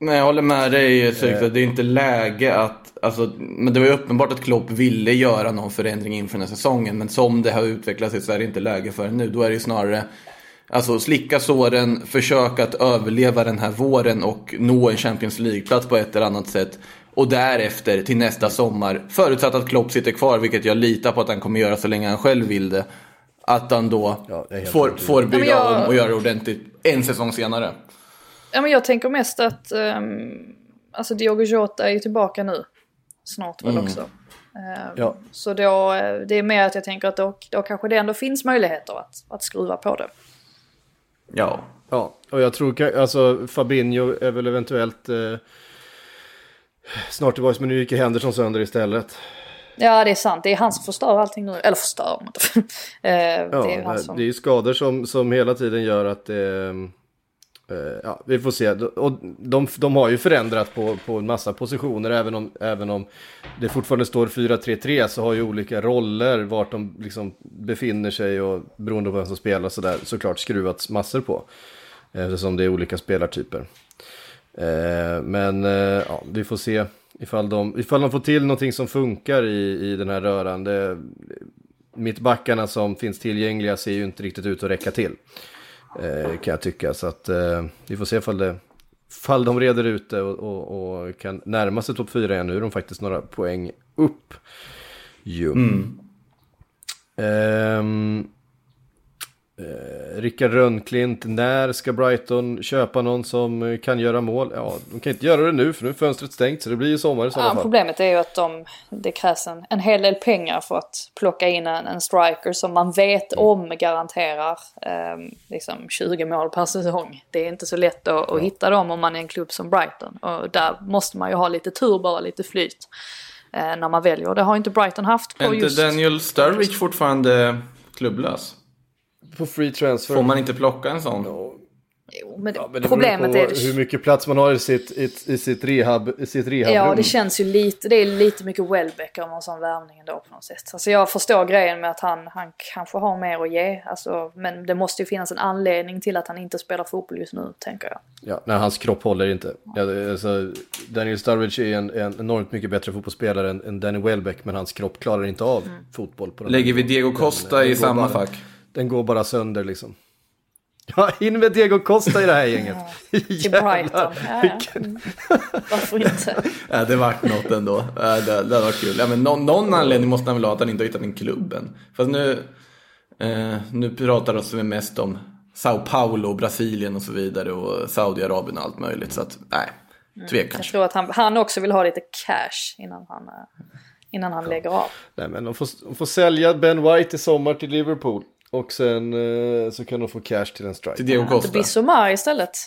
Nej, jag håller med dig. Eh. Det är inte läge att... Alltså, men det var ju uppenbart att Klopp ville göra någon förändring inför den här säsongen. Men som det har utvecklat sig så är det inte läge för det nu. Då är det ju snarare Alltså slicka såren, försöka att överleva den här våren och nå en Champions League-plats på ett eller annat sätt. Och därefter till nästa sommar, förutsatt att Klopp sitter kvar, vilket jag litar på att han kommer göra så länge han själv vill det. Att han då Ja, får, får bygga Ja, jag- om och göra ordentligt en säsong senare. Ja, men jag tänker mest att um, alltså Diogo Jota är ju tillbaka nu. Snart väl också. Ehm, Ja. Så då, eh, det är mer att jag tänker att då, då kanske det ändå finns möjligheter att, att skruva på det. Ja, Ja, och jag tror alltså Fabinho är väl eventuellt eh, snart tillbaka, men nu gick ju Henderson sönder istället. Ja, det är sant. Det är han som förstör allting nu. Eller förstör. Eh, Ja, det är ju han det, som... är ju skador som, som hela tiden gör att det... eh, Eh, ja, vi får se. Och de, de har ju förändrat på, på en massa positioner, även om, även om det fortfarande står 4-3-3 så har ju olika roller vart de liksom befinner sig och beroende på vem som spelar sådär såklart skruvats massor på. Eftersom det är olika spelartyper. Eh, men eh, ja, vi får se ifall de, ifall de får till någonting som funkar i, i den här röran. Det, mittbackarna som finns tillgängliga ser ju inte riktigt ut att räcka till. Eh, kan jag tycka. Så att eh, vi får se ifall, det, ifall de reder ut det och, och, och kan närma sig topp 4 igen. Nu är de faktiskt några poäng upp. Jo. Ehm, eh, Rickard Rönnklint, när ska Brighton köpa någon som kan göra mål? Ja, de kan inte göra det nu för nu är fönstret stängt så det blir ju sommar i sådana Ja, fall. problemet är ju att de, det krävs en, en hel del pengar för att plocka in en, en striker som man vet Mm. om garanterar eh, liksom 20 mål per säsong. Det är inte så lätt att, att hitta dem om man är en klubb som Brighton. Och där måste man ju ha lite tur, bara lite flyt. Eh, när man väljer. Och det har inte Brighton haft på är inte just... Daniel Sturridge fortfarande klubblös? På free transfer. Får man inte plocka en sån? Jo, men, Ja, men det problemet är... Det, hur mycket plats man har i sitt, i, i sitt rehab, i sitt rehabrum. Ja, det känns ju lite, det är lite mycket Welbeck om en sån värvning ändå på något sätt. Alltså jag förstår grejen med att han, han kanske har mer att ge, alltså, men det måste ju finnas en anledning till att han inte spelar fotboll just nu, tänker jag. Ja, nej, hans kropp håller inte. Ja, alltså, Daniel Sturridge är en, en enormt mycket bättre fotbollsspelare än, än Danny Welbeck, men hans kropp klarar inte av Mm. fotboll. På den Lägger vi Diego. Costa Den- i den samma fack? Den går bara sönder liksom. Ja, in med Diego Costa i det här gänget. Till Brighton. Ja, ja. Mm. Varför inte? Ja, det vart något ändå. Ja, det, det varit kul. Ja, men någon, någon anledning måste han väl ha att han inte har hittat en klubben. Fast nu, eh, nu pratar vi mest om Sao Paulo, Brasilien och så vidare och Saudiarabien och allt möjligt. Så att, nej, tvek Jag kanske. tror att han, han också vill ha lite cash innan han, eh, innan han lägger av. Nej, men de får, de får sälja Ben White i sommar till Liverpool. Och sen eh, så kan de få cash till en strike. Till Diego Inte Costa. Bissomar istället.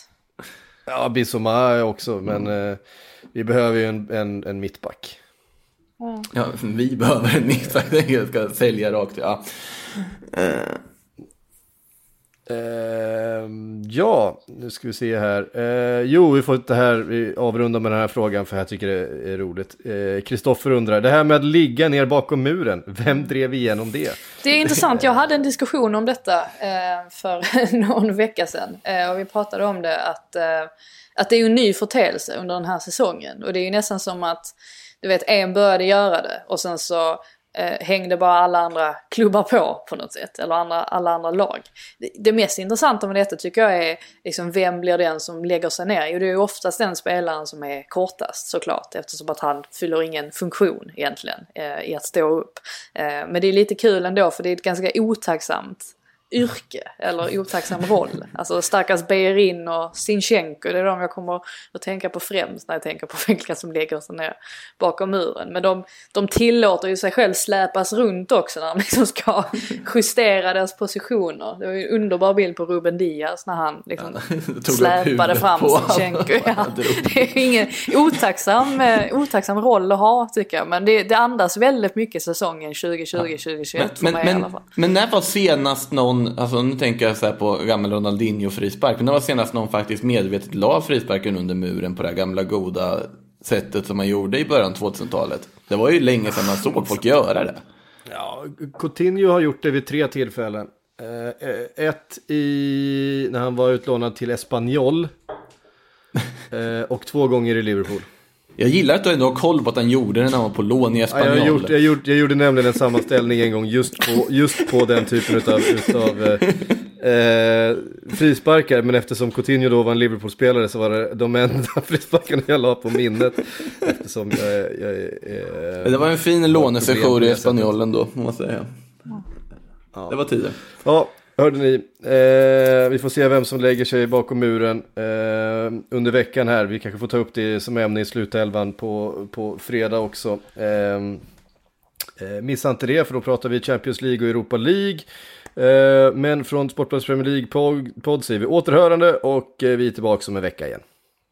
Ja, Bissoma också, men eh, vi behöver ju en, en, en mittback. Ja, vi behöver en mittback. Jag ska sälja rakt. Ja. Ehm, ja, nu ska vi se här. Eh, jo, vi får det här, vi avrundar med den här frågan för jag tycker det är roligt. Eh, Kristoffer undrar, det här med att ligga ner bakom muren, vem drev igenom det? Det är intressant, jag hade en diskussion om detta eh, för någon vecka sedan. Eh, och vi pratade om det att, eh, att det är ju en ny företeelse under den här säsongen. Och det är ju nästan som att, du vet, en började göra det och sen så eh, hängde bara alla andra klubbar på på något sätt. Eller andra, alla andra lag. Det, det mest intressanta med detta tycker jag är liksom vem blir den som lägger sig ner? Jo det är ju oftast den spelaren som är kortast såklart eftersom att han fyller ingen funktion egentligen eh, i att stå upp. Eh, men det är lite kul ändå för det är ett ganska otacksamt yrke eller otacksam roll. Alltså stackars Bejerin och Sinchenko, det är de jag kommer att tänka på främst när jag tänker på vilka som lägger sig ner bakom muren. Men de, de tillåter ju sig själv släpas runt också när de liksom ska justera deras positioner. Det var ju en underbar bild på Ruben Diaz när han liksom upp släpade fram Sinchenko. Ja. Det är ingen otacksam, eh, otacksam roll att ha tycker jag. Men det, det andas väldigt mycket säsongen 2020-2021 Men, för men, mig i alla men, fall. men när var senast någon, alltså nu tänker jag så på gammal Ronaldinho frispark, men när var senast någon faktiskt medvetet la frisparken under muren på det här gamla goda sättet som man gjorde i början av 2000-talet? Det var ju länge sedan man såg folk göra det. Ja, Coutinho har gjort det vid tre tillfällen. Eh, ett i, när han var utlånad till Espanyol. Eh, och två gånger i Liverpool. Jag gillar att du ändå har koll på att han gjorde det när han var på lån i Ja, Espanyol. jag, har gjort, jag, gjort, jag gjorde nämligen en sammanställning en gång just på, just på den typen utav, utav eh, eh, frisparkar, men eftersom Coutinho då var en Liverpool-spelare så var det de enda frisparkarna jag la på minnet. Eftersom jag, jag, eh, Det var en fin lånesession i Espanjolen då, måste man säga. Ja. Det var tider. Ja, hörde ni. Eh, vi får se vem som lägger sig bakom muren eh, under veckan här. Vi kanske får ta upp det som ämne i slutelvan på, på fredag också. Eh, eh missa inte det, för då pratar vi Champions League och Europa League. Eh, men från Sportbladets Premier League-podd säger vi återhörande och eh, vi är tillbaka om en vecka igen.